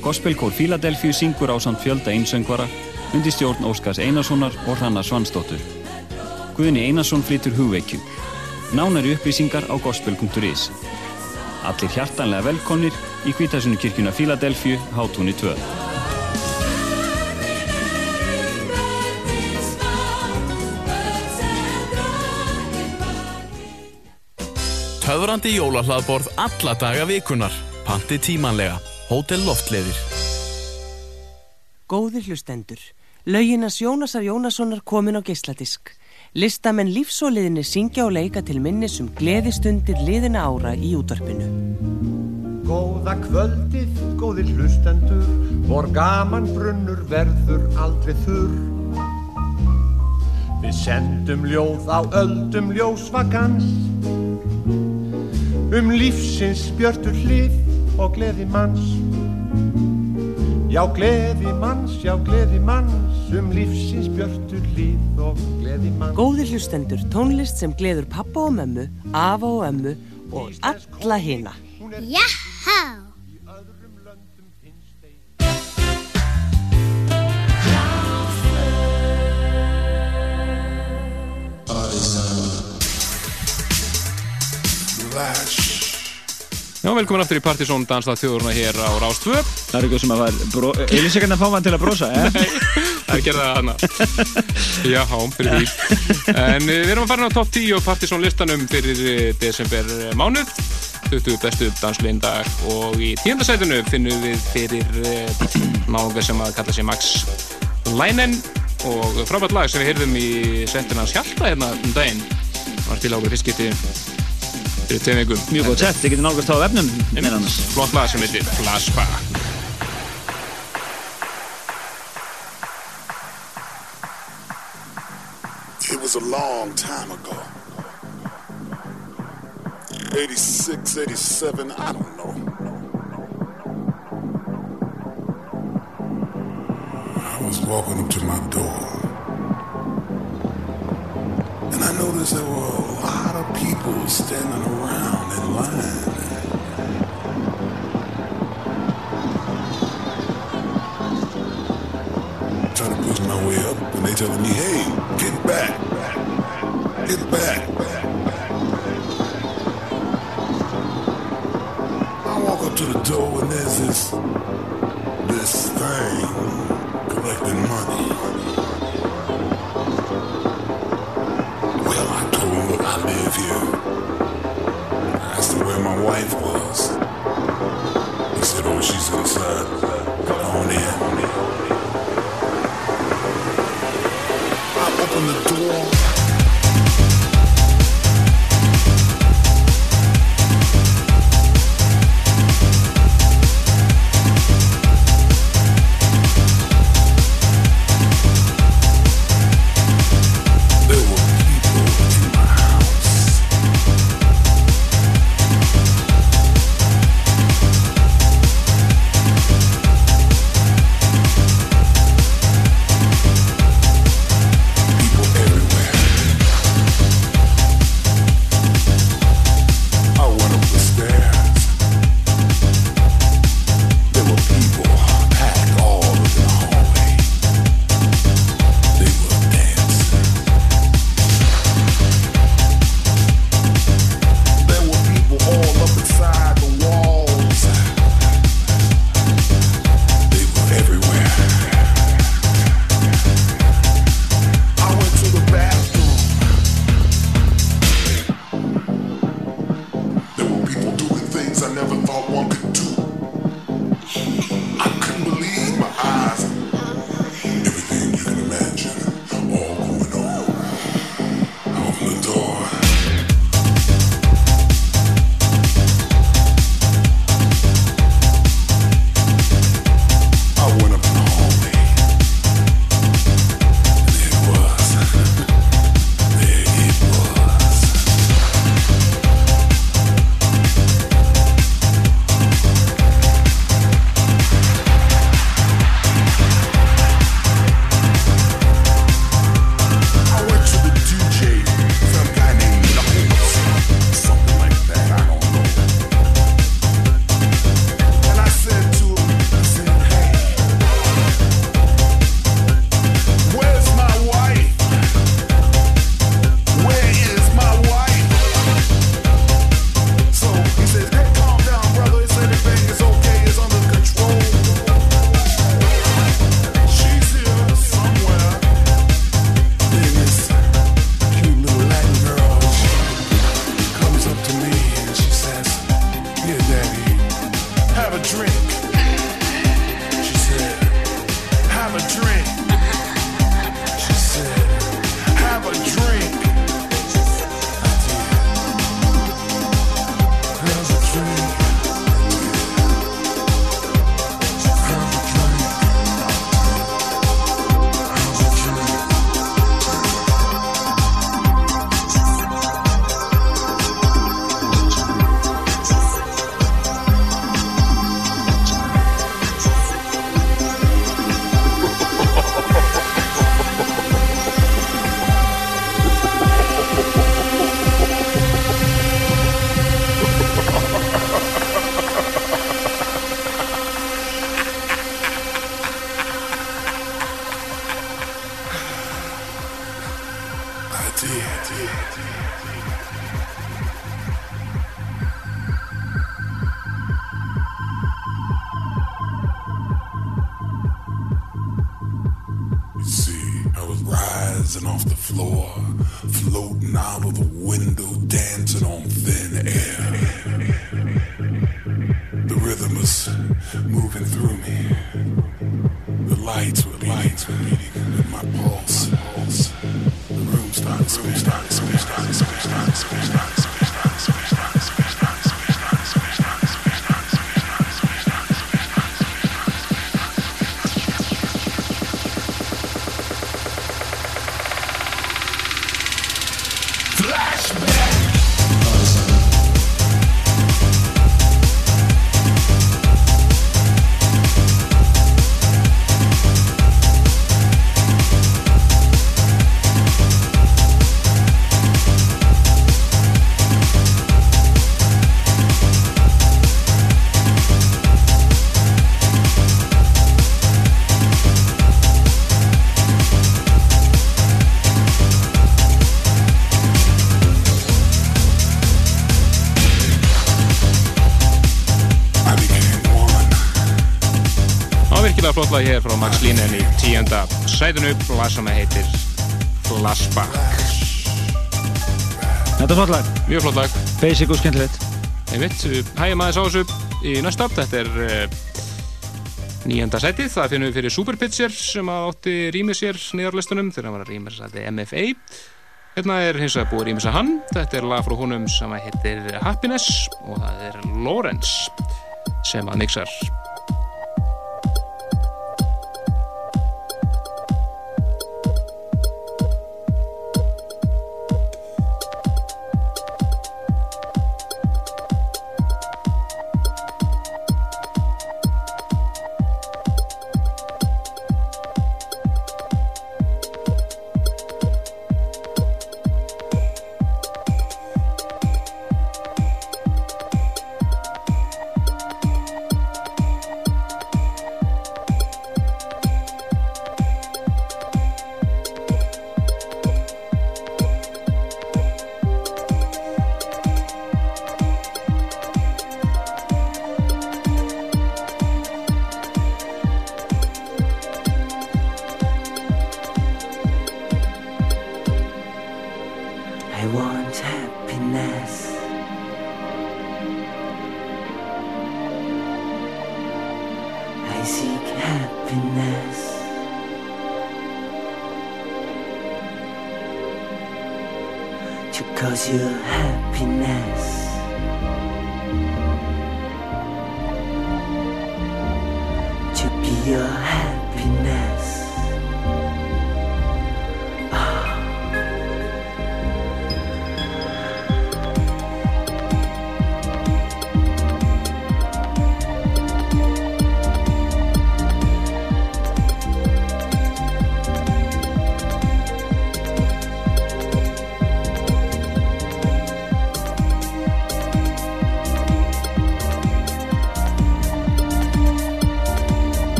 Gospelkór Fíladelfíu syngur á samt fjölda einsöngvara undir stjórn Óskars Einarssonar og Hrannar Svansdóttur. Guðni Einarsson flytur hugveikju. Nánari upplýsingar á gospel.is. Allir hjartanlega velkomnir í Hvítasunukirkjuna Fíladelfíu, Hátúni 2. Töðrandi jólahlaðborð alla daga vikunar. Panti tímanlega. Hótel Loftleðir. Góðir hlustendur, lauginas Jónasar Jónassonar komin á geisladisk. Listamenn lífsóliðinni syngja og leika til minnis um gleðistundir liðina ára í útvarpinu. Góða kvöldið, góðir hlustendur, vor gaman brunnur verður aldrei þurr. Við sendum ljóð á öldum ljósvagans, um lífsins björtur hlið og gleði manns. Já, gleði manns, já, gleði manns, um lífsins björtur hlið og gleði manns. Góðir hlustendur, tónlist sem gleður pappa og mömmu, afa og ömmu og alla hina. Jahá! Já, velkomin aftur í Partisón Dansstað þjóðurna hér á Rástvö. Það er eitthvað sem að var Elisíkarna fá mann til að brosa, eh? Það er gerðað hana. Já, fyrir því. En eh, við erum að fara á top 10 og Partisón listanum fyrir eh, desember eh, mánuð. 20 bestu dansliðin dag og í tíundasætinu finnum við fyrir náðunga sem að kalla sig Max Lænen og frábært lag sem við heyrðum í settin hans Hjalta hérna um daginn. Það var til ákveð fiskiti fyrir tveim vikum. Mjög góð sett, þið getur nálgast á vefnum. Flott lag sem heitir Flashback. It was a long time ago. 86, 87, I don't know. I was walking up to my door. And I noticed there were a lot of people standing around in line. Trying to push my way up, and they telling me, hey, get back. Get back. I walk up to the door and there's this this thing collecting money. I live here. Asked him where my wife was. He said, oh, she's inside. Come on in. I opened the door. Lag hér frá Max Línen í tíunda sætinu. Sem heitir Flashback. Þetta er flott lag. Mjög flott lag. Basic og skemmtilegt. Hægjum aðeins á þessu í næsta þetta er uh, nýjönda sætið, það finnum við fyrir Superpitcher sem að átti rýmið sér nýðarlistunum þegar hann var að rýmið sér að MFA Hérna er hins vegar búið að rýmið sér hann. Þetta er lag frá honum sem að heitir Happiness og það er Lawrence sem að mixar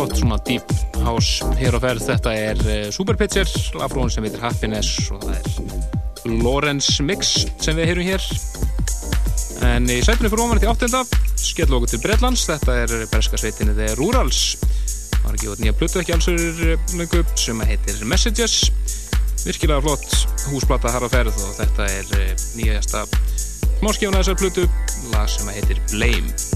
flott svona deep house hér á ferð. Þetta er uh, Super Pitcher, lafrón sem heitir Happiness og það er Lawrence Mix sem við heyrum hér. En í sætunni fyrir ofan til áttenda, skell okkur til Bretlands, þetta er berska sveitinni The Rurals. Það var ekki út nýja plötu ekki alls lengu sem heitir Messages. Virkilega flott húsplata þar á ferð og þetta er uh, nýjasta smáskjána þessar plötu, lag sem heitir Blame.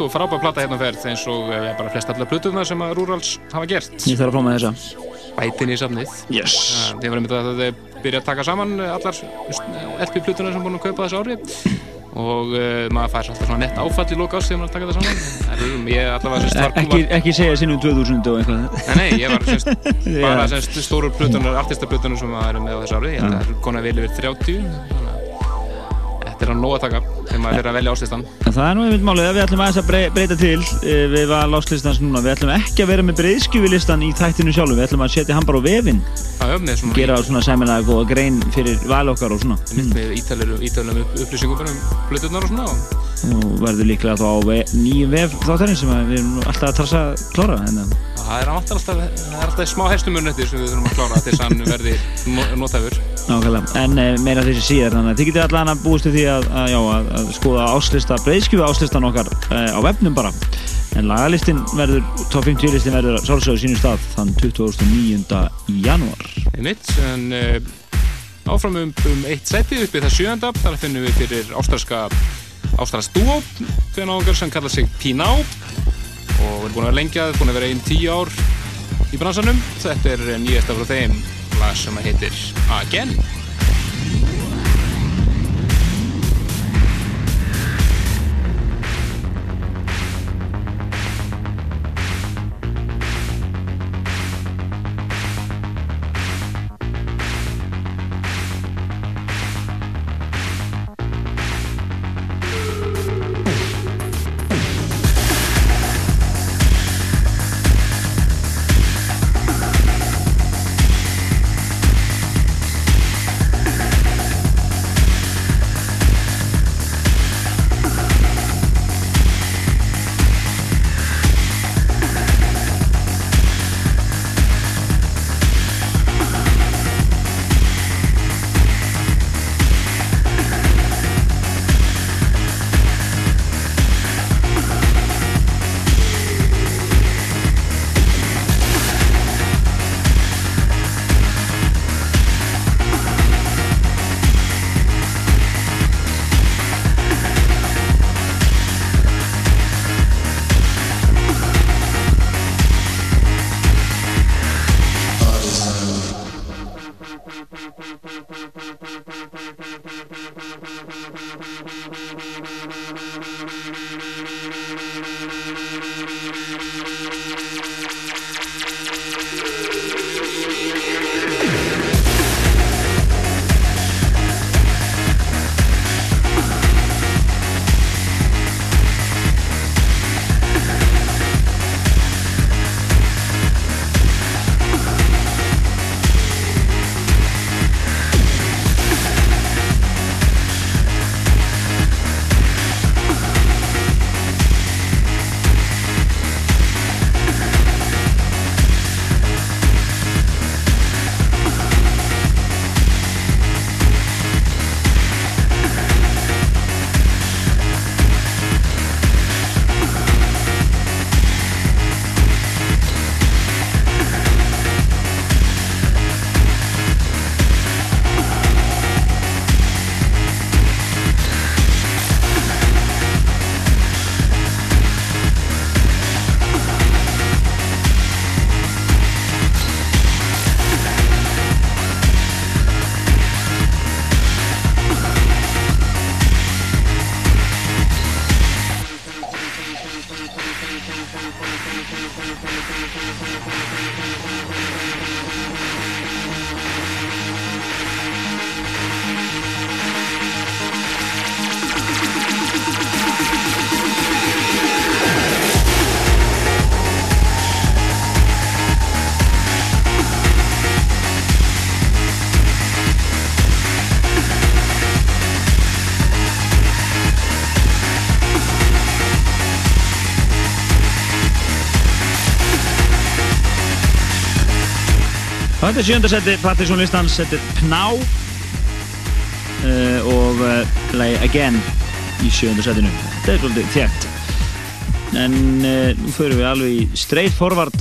Flott og frábær plata hérna ferð eins og eh, já, bara flest allar plötuðna sem að Rúrals hafa gert. Ég þarf að fá með þessa. bætin í safnið. Yes. Þið varum þetta að þið byrja að taka saman eh, allar LP-plötunar sem búin að kaupa þessu ári. Og uh, maður fær alltaf svona nett áfall í loka ást þegar maður taka það saman. Það er, ég allavega sérst var, Ekki, ekki segja sinnum 2000 og eitthvað. Nei, nei, ég var sérst, bara sérst stóru plötunar, artistaplutunar sem maður er með á þessu ári. Ég held að það er konar vel yfir 30 þannig að þetta er að nóg að taka maður fyrir að velja áslistan En það er nú einmitt málið að við ætlum aðeins að brey- breyta til eh, við val áslistans núna. Við ætlum ekki að vera með breyðskjufilistan í þættinu sjálfu. Við ætlum að setja hann bara á vefinn. Það með svona Gera svona sæmilega góða grein fyrir val okkar og svona. mitt með ítalegum upp, upplýsingum um plötunar og svona og Og verður líklega þá á nýjum vef þáttarinn sem við erum nú alltaf að trassa að klára. Það er alltaf, alltaf, alltaf smá herstumurinn Nákvæmlega, en e, meira þessi síðar þannig að þið getur allan að búist við því að, að, já, að, að skoða áslista, breyðskjöfu áslistan okkar e, á webnum bara. En lagalistin verður, top 50 listin verður sálsögur sínum stað þann 29. janúar. Einmitt en uh, áfram um, um eitt seti uppi það sjönda þar finnum við fyrir ástralska ástralsk dúó fyrir náðungar sem kallar sig Píná og erum búin að vera lengja, búin að vera einn tíu ár í bransanum. Þetta er nýjasta frá þeim lag sem heitir Again Þetta er sjönda seti Partiðsson listans, þetta er Pná uh, og uh, lagi Again í sjönda setinu. Þetta er svolítið þjætt. En uh, nú förum við alveg í straight forward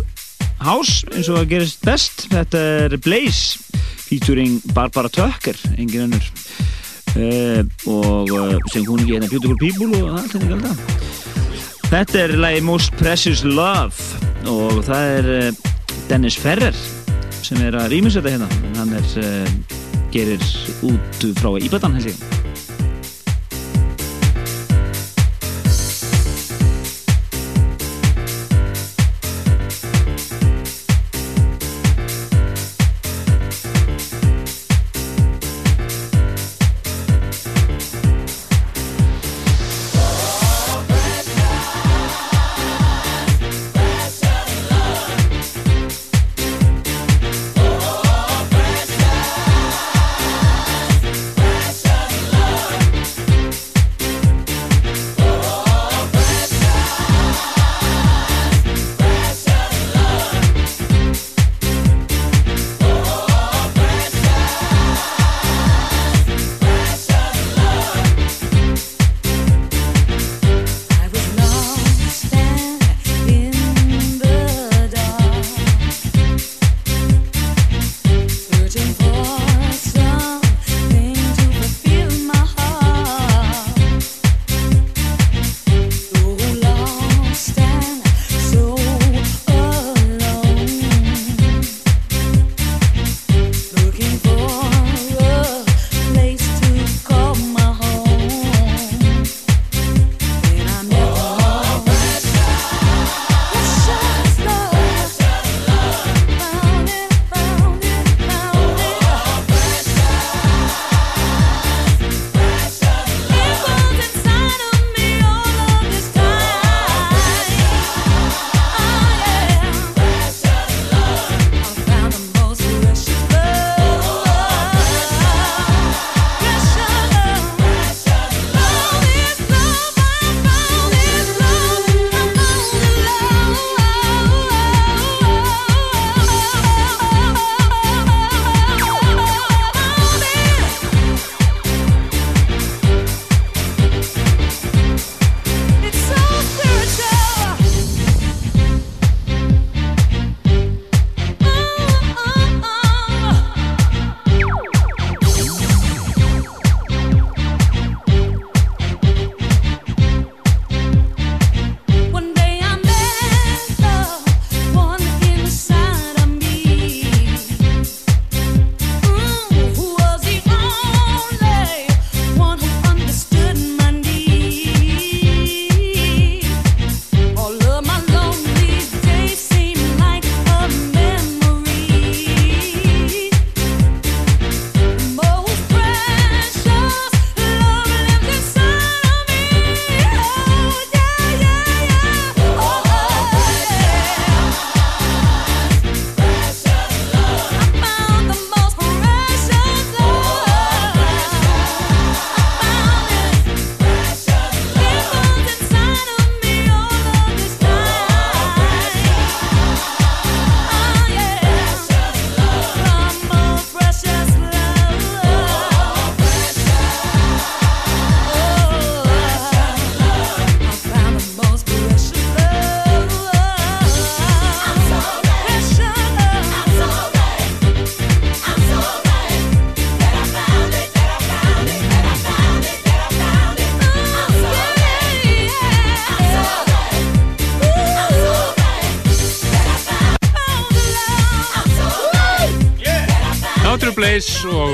house eins og það gerist best. Þetta er Blaze featuring Barbara Tucker, engin önnur. Og sem hún ekki hérna Beautiful People og allt ekki alltaf. Þetta er lagi Most Precious Love og það er eh, Dennis Ferrer sem er að rýmis þetta hérna. Hann er uh, gerir út frá Íbatan held ég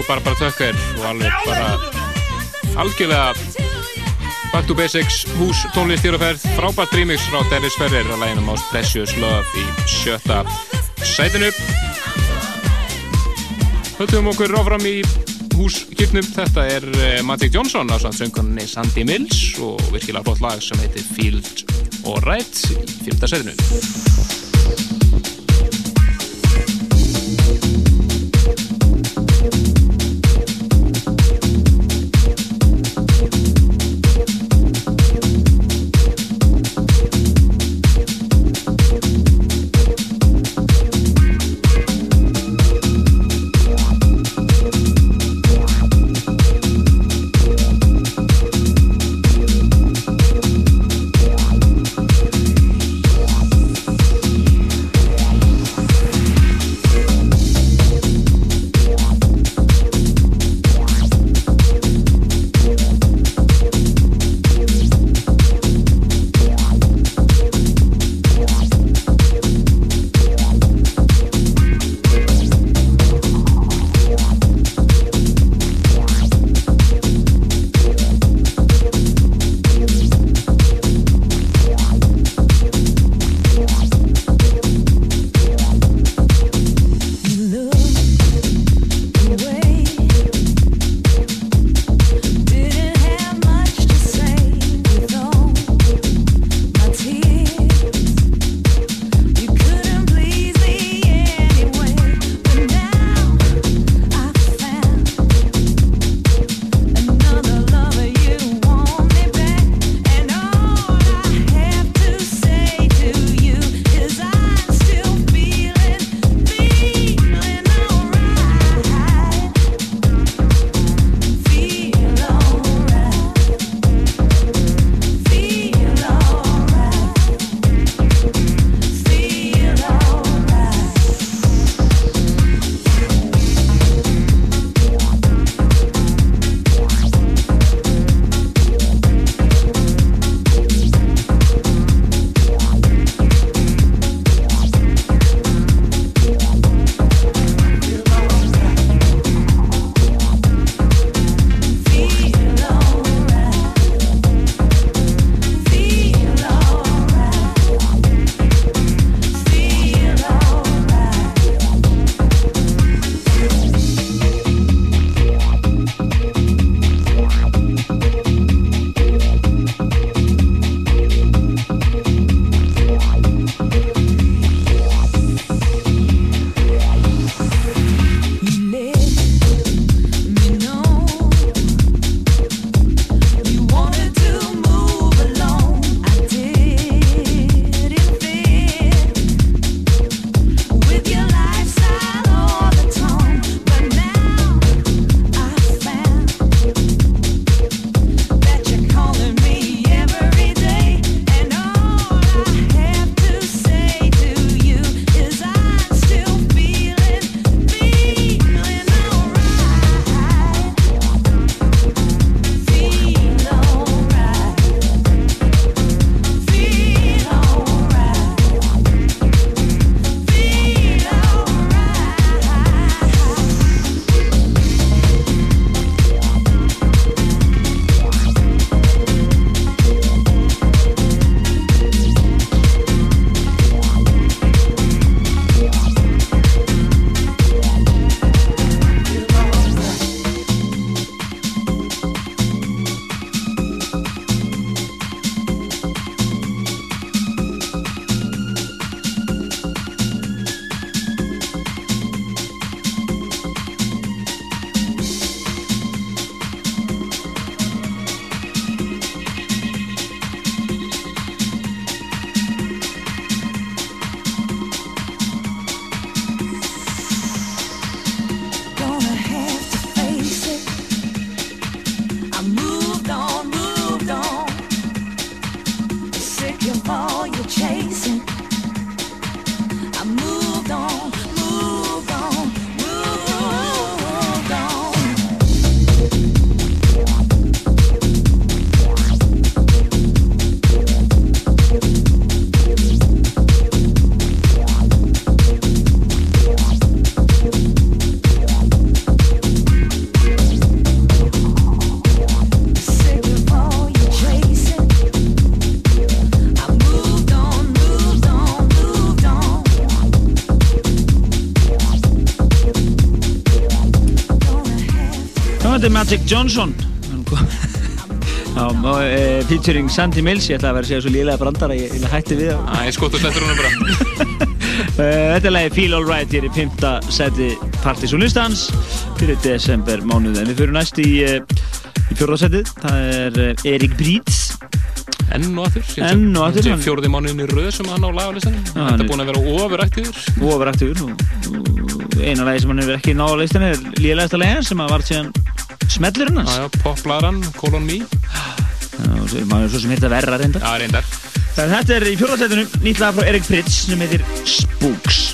Barbara Tucker og alveg bara algjörlega Back to Basics hús tónlist hér og ferð frábært remix frá Dennis Ferrer að læginum Most Precious Love í sjötta sætinu. Höldum okkur áfram í húskipnum þetta er eh, Magic Johnson á söngunni Sandy Mills og virkilega flott lag sem heitir Field Alright í fyrta sætinu Magic Johnson. Og, e, featuring Sandy Mills ég ætla að vera að segja svo lílega brandara ég, ég hætti við Æ, skottu slettur húnum bara. Eh, Þetta er lagi Feel Alright hér í 5. seti Partys og listans fyrir desember mánuð en við fyrir næst í, eh, í fjórða setið. Það er Erik Brítz Enn og aftur Enn og aftur, er fjórði mánuðin í röð sem hann á lagalistanum. Þetta er búin að vera og, og eina lagi sem hann hefur ekki náða á listan er líðlegasta lagi sem að var síðan smellurinn hans popblaran, Colon Me og svo- er sem heita verra reyndar. Já, reyndar. Þetta er í fjórða setinu nýtt lag frá Erik Brítz sem heitir Spooks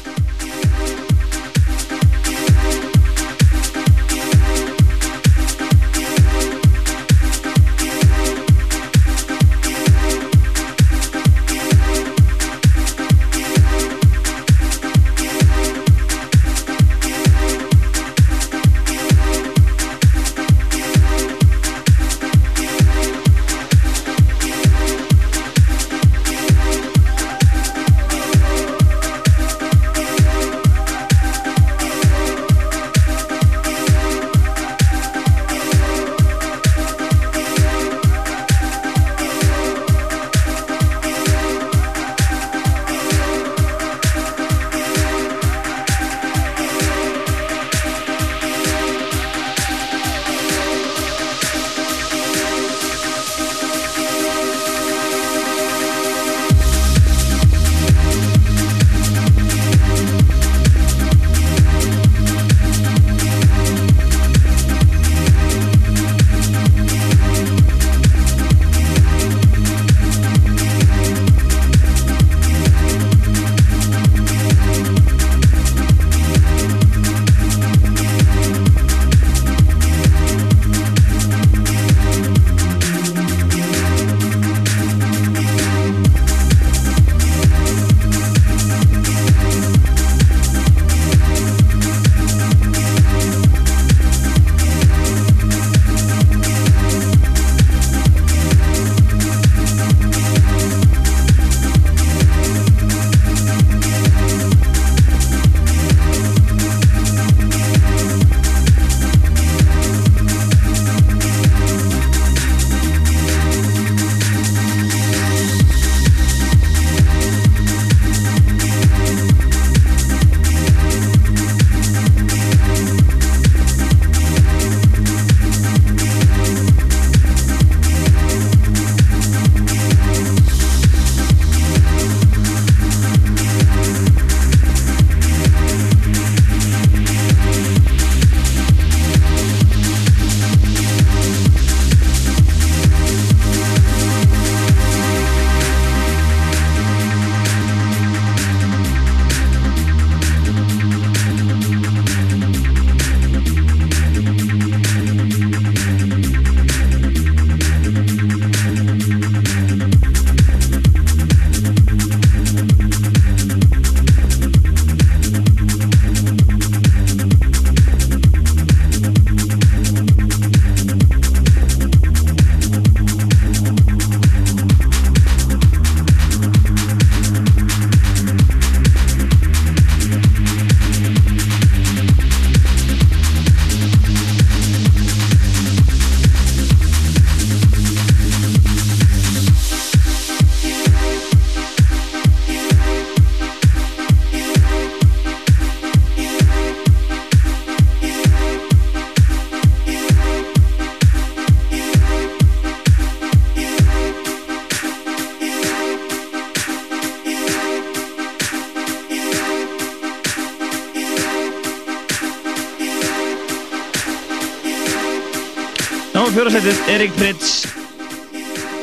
fjórasætið Erik Pritz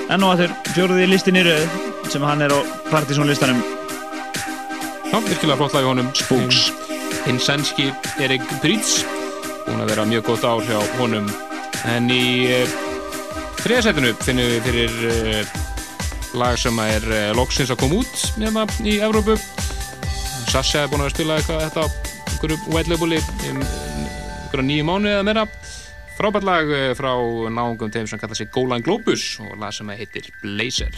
enn og aður fjóruði listin í rauð sem hann er á Partizón listanum Já, virkilega flott lag í honum. Spooks. Hinn sænski Erik Pritz búin að vera mjög gott ár hjá honum. En í uh, þriðasætinu finnum við fyrir uh, lag sem er uh, loksins að koma út hérna í Evrópu. Sasha er búin að spila eitthvað þetta á einhverju white labeli um einhverja nýju mánu eða meira frábært lag eh, frá náungum þeim sem kalla sig Golan Globus og lag sem heitir Blazer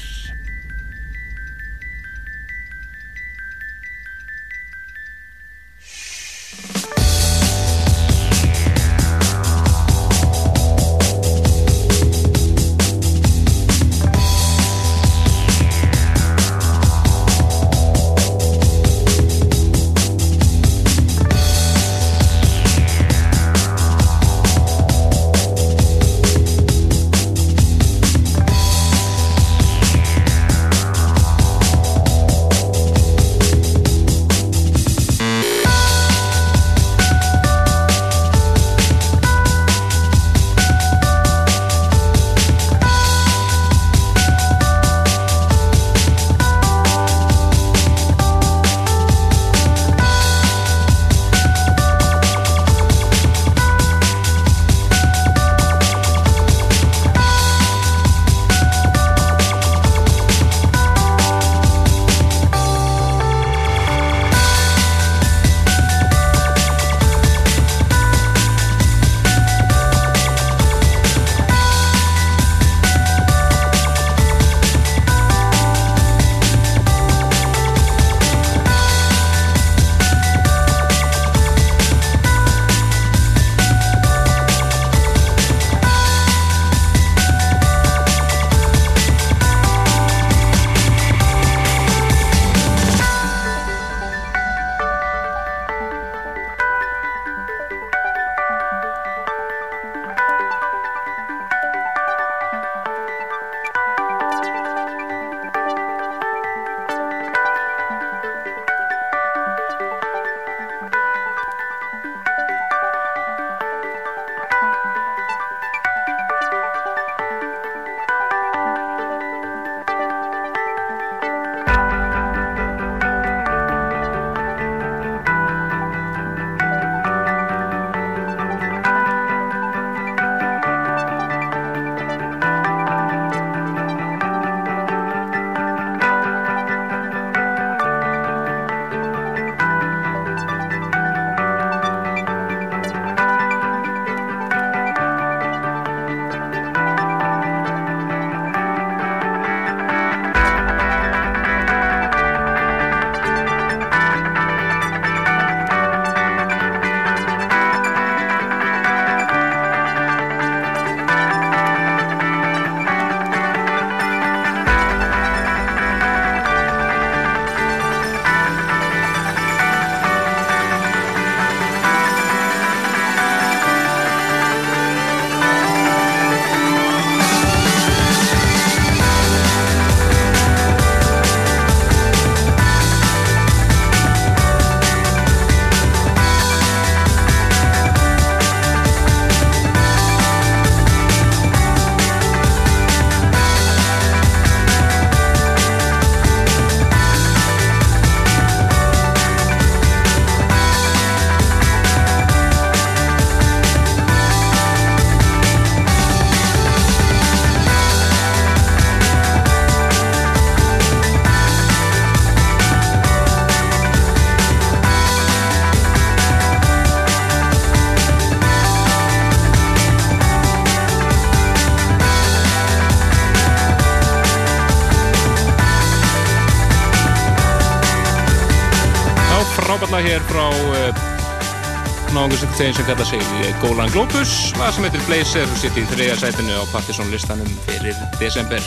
þeim sem kalla sig eh, Golan Globus, lag sem heitir Blazer og sitt í þriðja sætinu á Partisan listanum fyrir desember.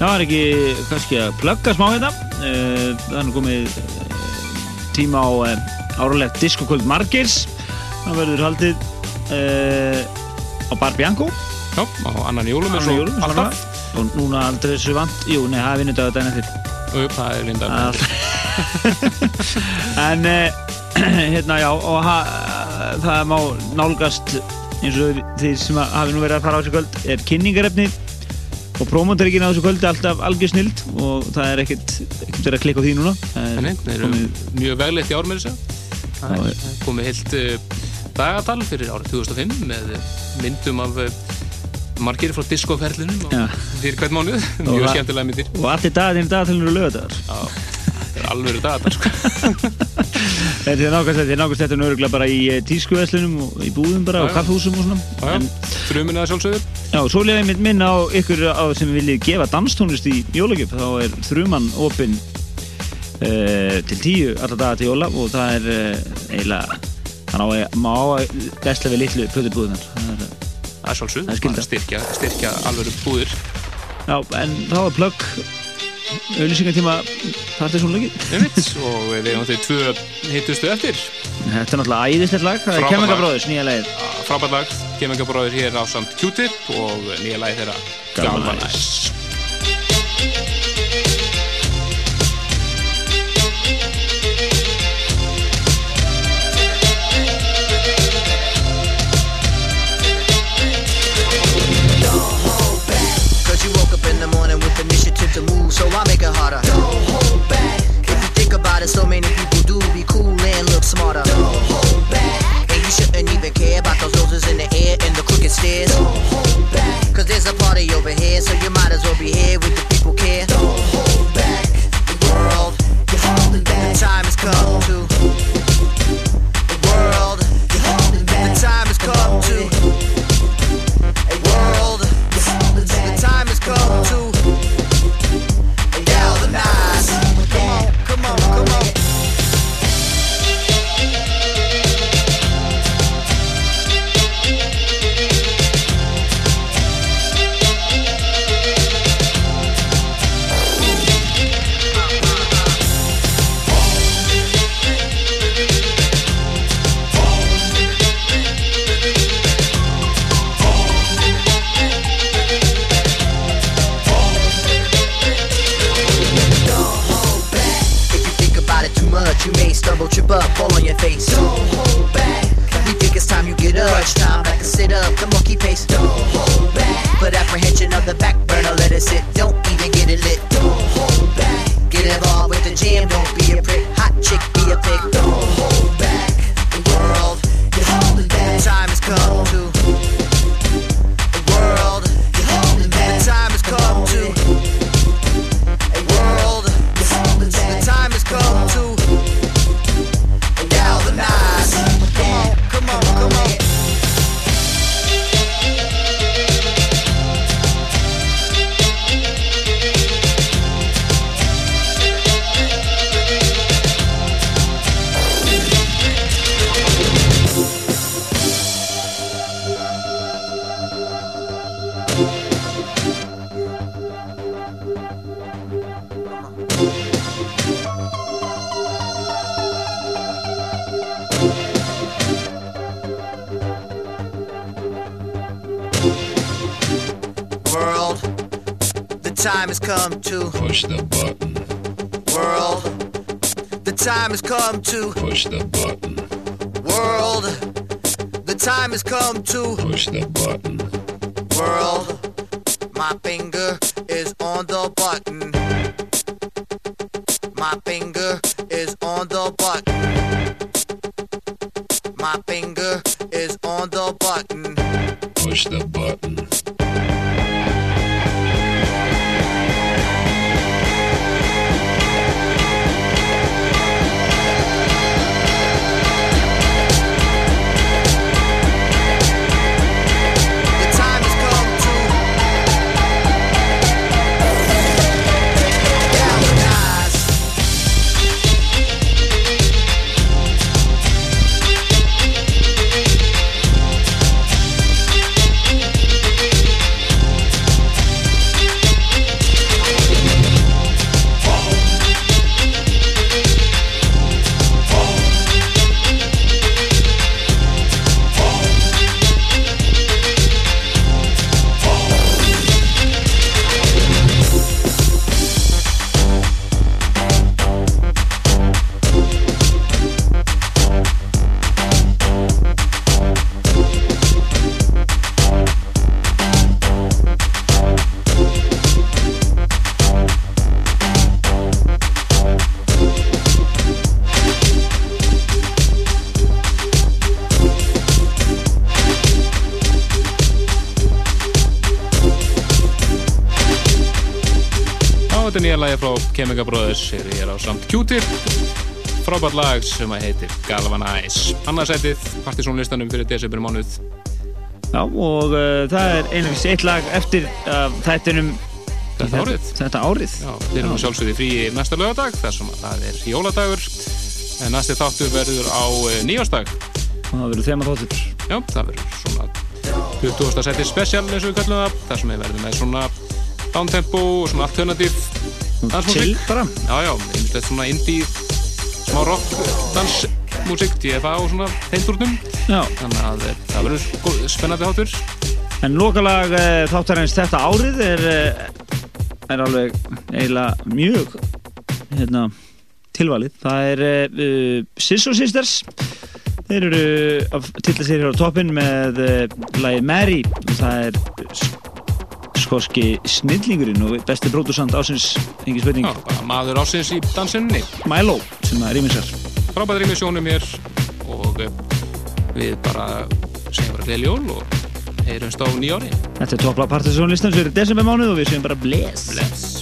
Það var ekki kannski að plugga smá Það er nú komið eh, tíma á uh, áralegt diskokvöld Margers Það verður haldið uh, á Bar Bianco. Já, á annan jólum eins Annan og jólum, alltaf. Og núna aldrei þessu vant Jú, nei, það er vinnudagur daginn eftir. Jú, það er vinnudagur En uh, hérna já og ha, það má nálgast eins og þeir sem hafi nú verið að fara á þessu kvöld er kynningarefni og prómontaríkin á þessu kvöld er alltaf algjör snild og það er ekkert ekkert verið að klikka á því núna Það er komið- mjög veglegt í ár með þessu. Það er það komið heilt uh, dagatal fyrir árið 2005 með myndum af uh, margir frá diskoferlinum fyrir hvern mánuð. Og Mjög það- skemmtilega myndir. og allir dagarnir dagatalinn eru lögadagar þetta er alveg dagatal, sko. Þetta er nákvæmst þetta, er nákvæmst þetta nörgulega bara í eh, tískuverslunum og í búðum bara og kaffhúsum og svona. Já, já. Þrjumin að sjálfsögður. Já, svo lega ég minna á ykkur á sem viljið gefa danstónlist í jólagjöf, þá er þruman opinn uh, til tíu alla daga til jóla og það er uh, eiginlega, hann á að, má á að gæsla við litlu plötubúðunar. Það er, Það er sjálfsögður. Það er. Styrkja, styrkja alveg búðir. já, en þá er plögg auðlýsingartíma partisónleikið. Einmitt, og við eigum þau tvö hittustu eftir. Þetta er náttúrulega æðislegt lag, það er. Bróðurs, nýja lagið. Frábært lag, Kemingabróður hér á samt Q-tip og nýja lagi þeirra Galvanize. So many people do be cool and look smarter. Don't hold back. And you shouldn't even care about those noses in the air and the crooked stairs. Don't hold back. Cause there's a party over here, so you might as well be here hér er á samt Q-tip frábært lag sem að heitir Galvanize annarsætið, partysónlistanum fyrir desember mánuð. Já, og uh, það er einhvers eitt lag eftir uh, þættinum Þetta árið? Þetta árið. Já, við erum sjálfsögði frí næsta lögadag þar sem að það er jóladagur. En næsti þáttur verður á uh, nýjástag og það verður þema þáttur. Já, það verður svona 20. seti special eins og við kallum það þar sem við verðum með svona downtempo og svona alternativ chill bara Já, já, einmitt svona indie smá rock dansmusik DFA og svona þeimtúrnum Já. þannig að eh, það verður góð- spennandi þáttur En lokalag uh, þáttarins þetta árið er, uh, er alveg eiginlega mjög hérna, tilvalið. Það er uh, Sisso Sisters. Þeir eru að tilla sér hér á toppin með uh, lagi Mary og það er sk- skoski snillingurinn og besti brótusand ásins, engin spurning. Já, bara maður ásins í dansinni Milo sem að rýminsar. frábæð rýmisjónum hér og eh, við bara segjum bara gleðli jól og heyrumst á nýjári Þetta er toppla partysónlistan sem er í desember mánuð og við séum bara bless. Bless.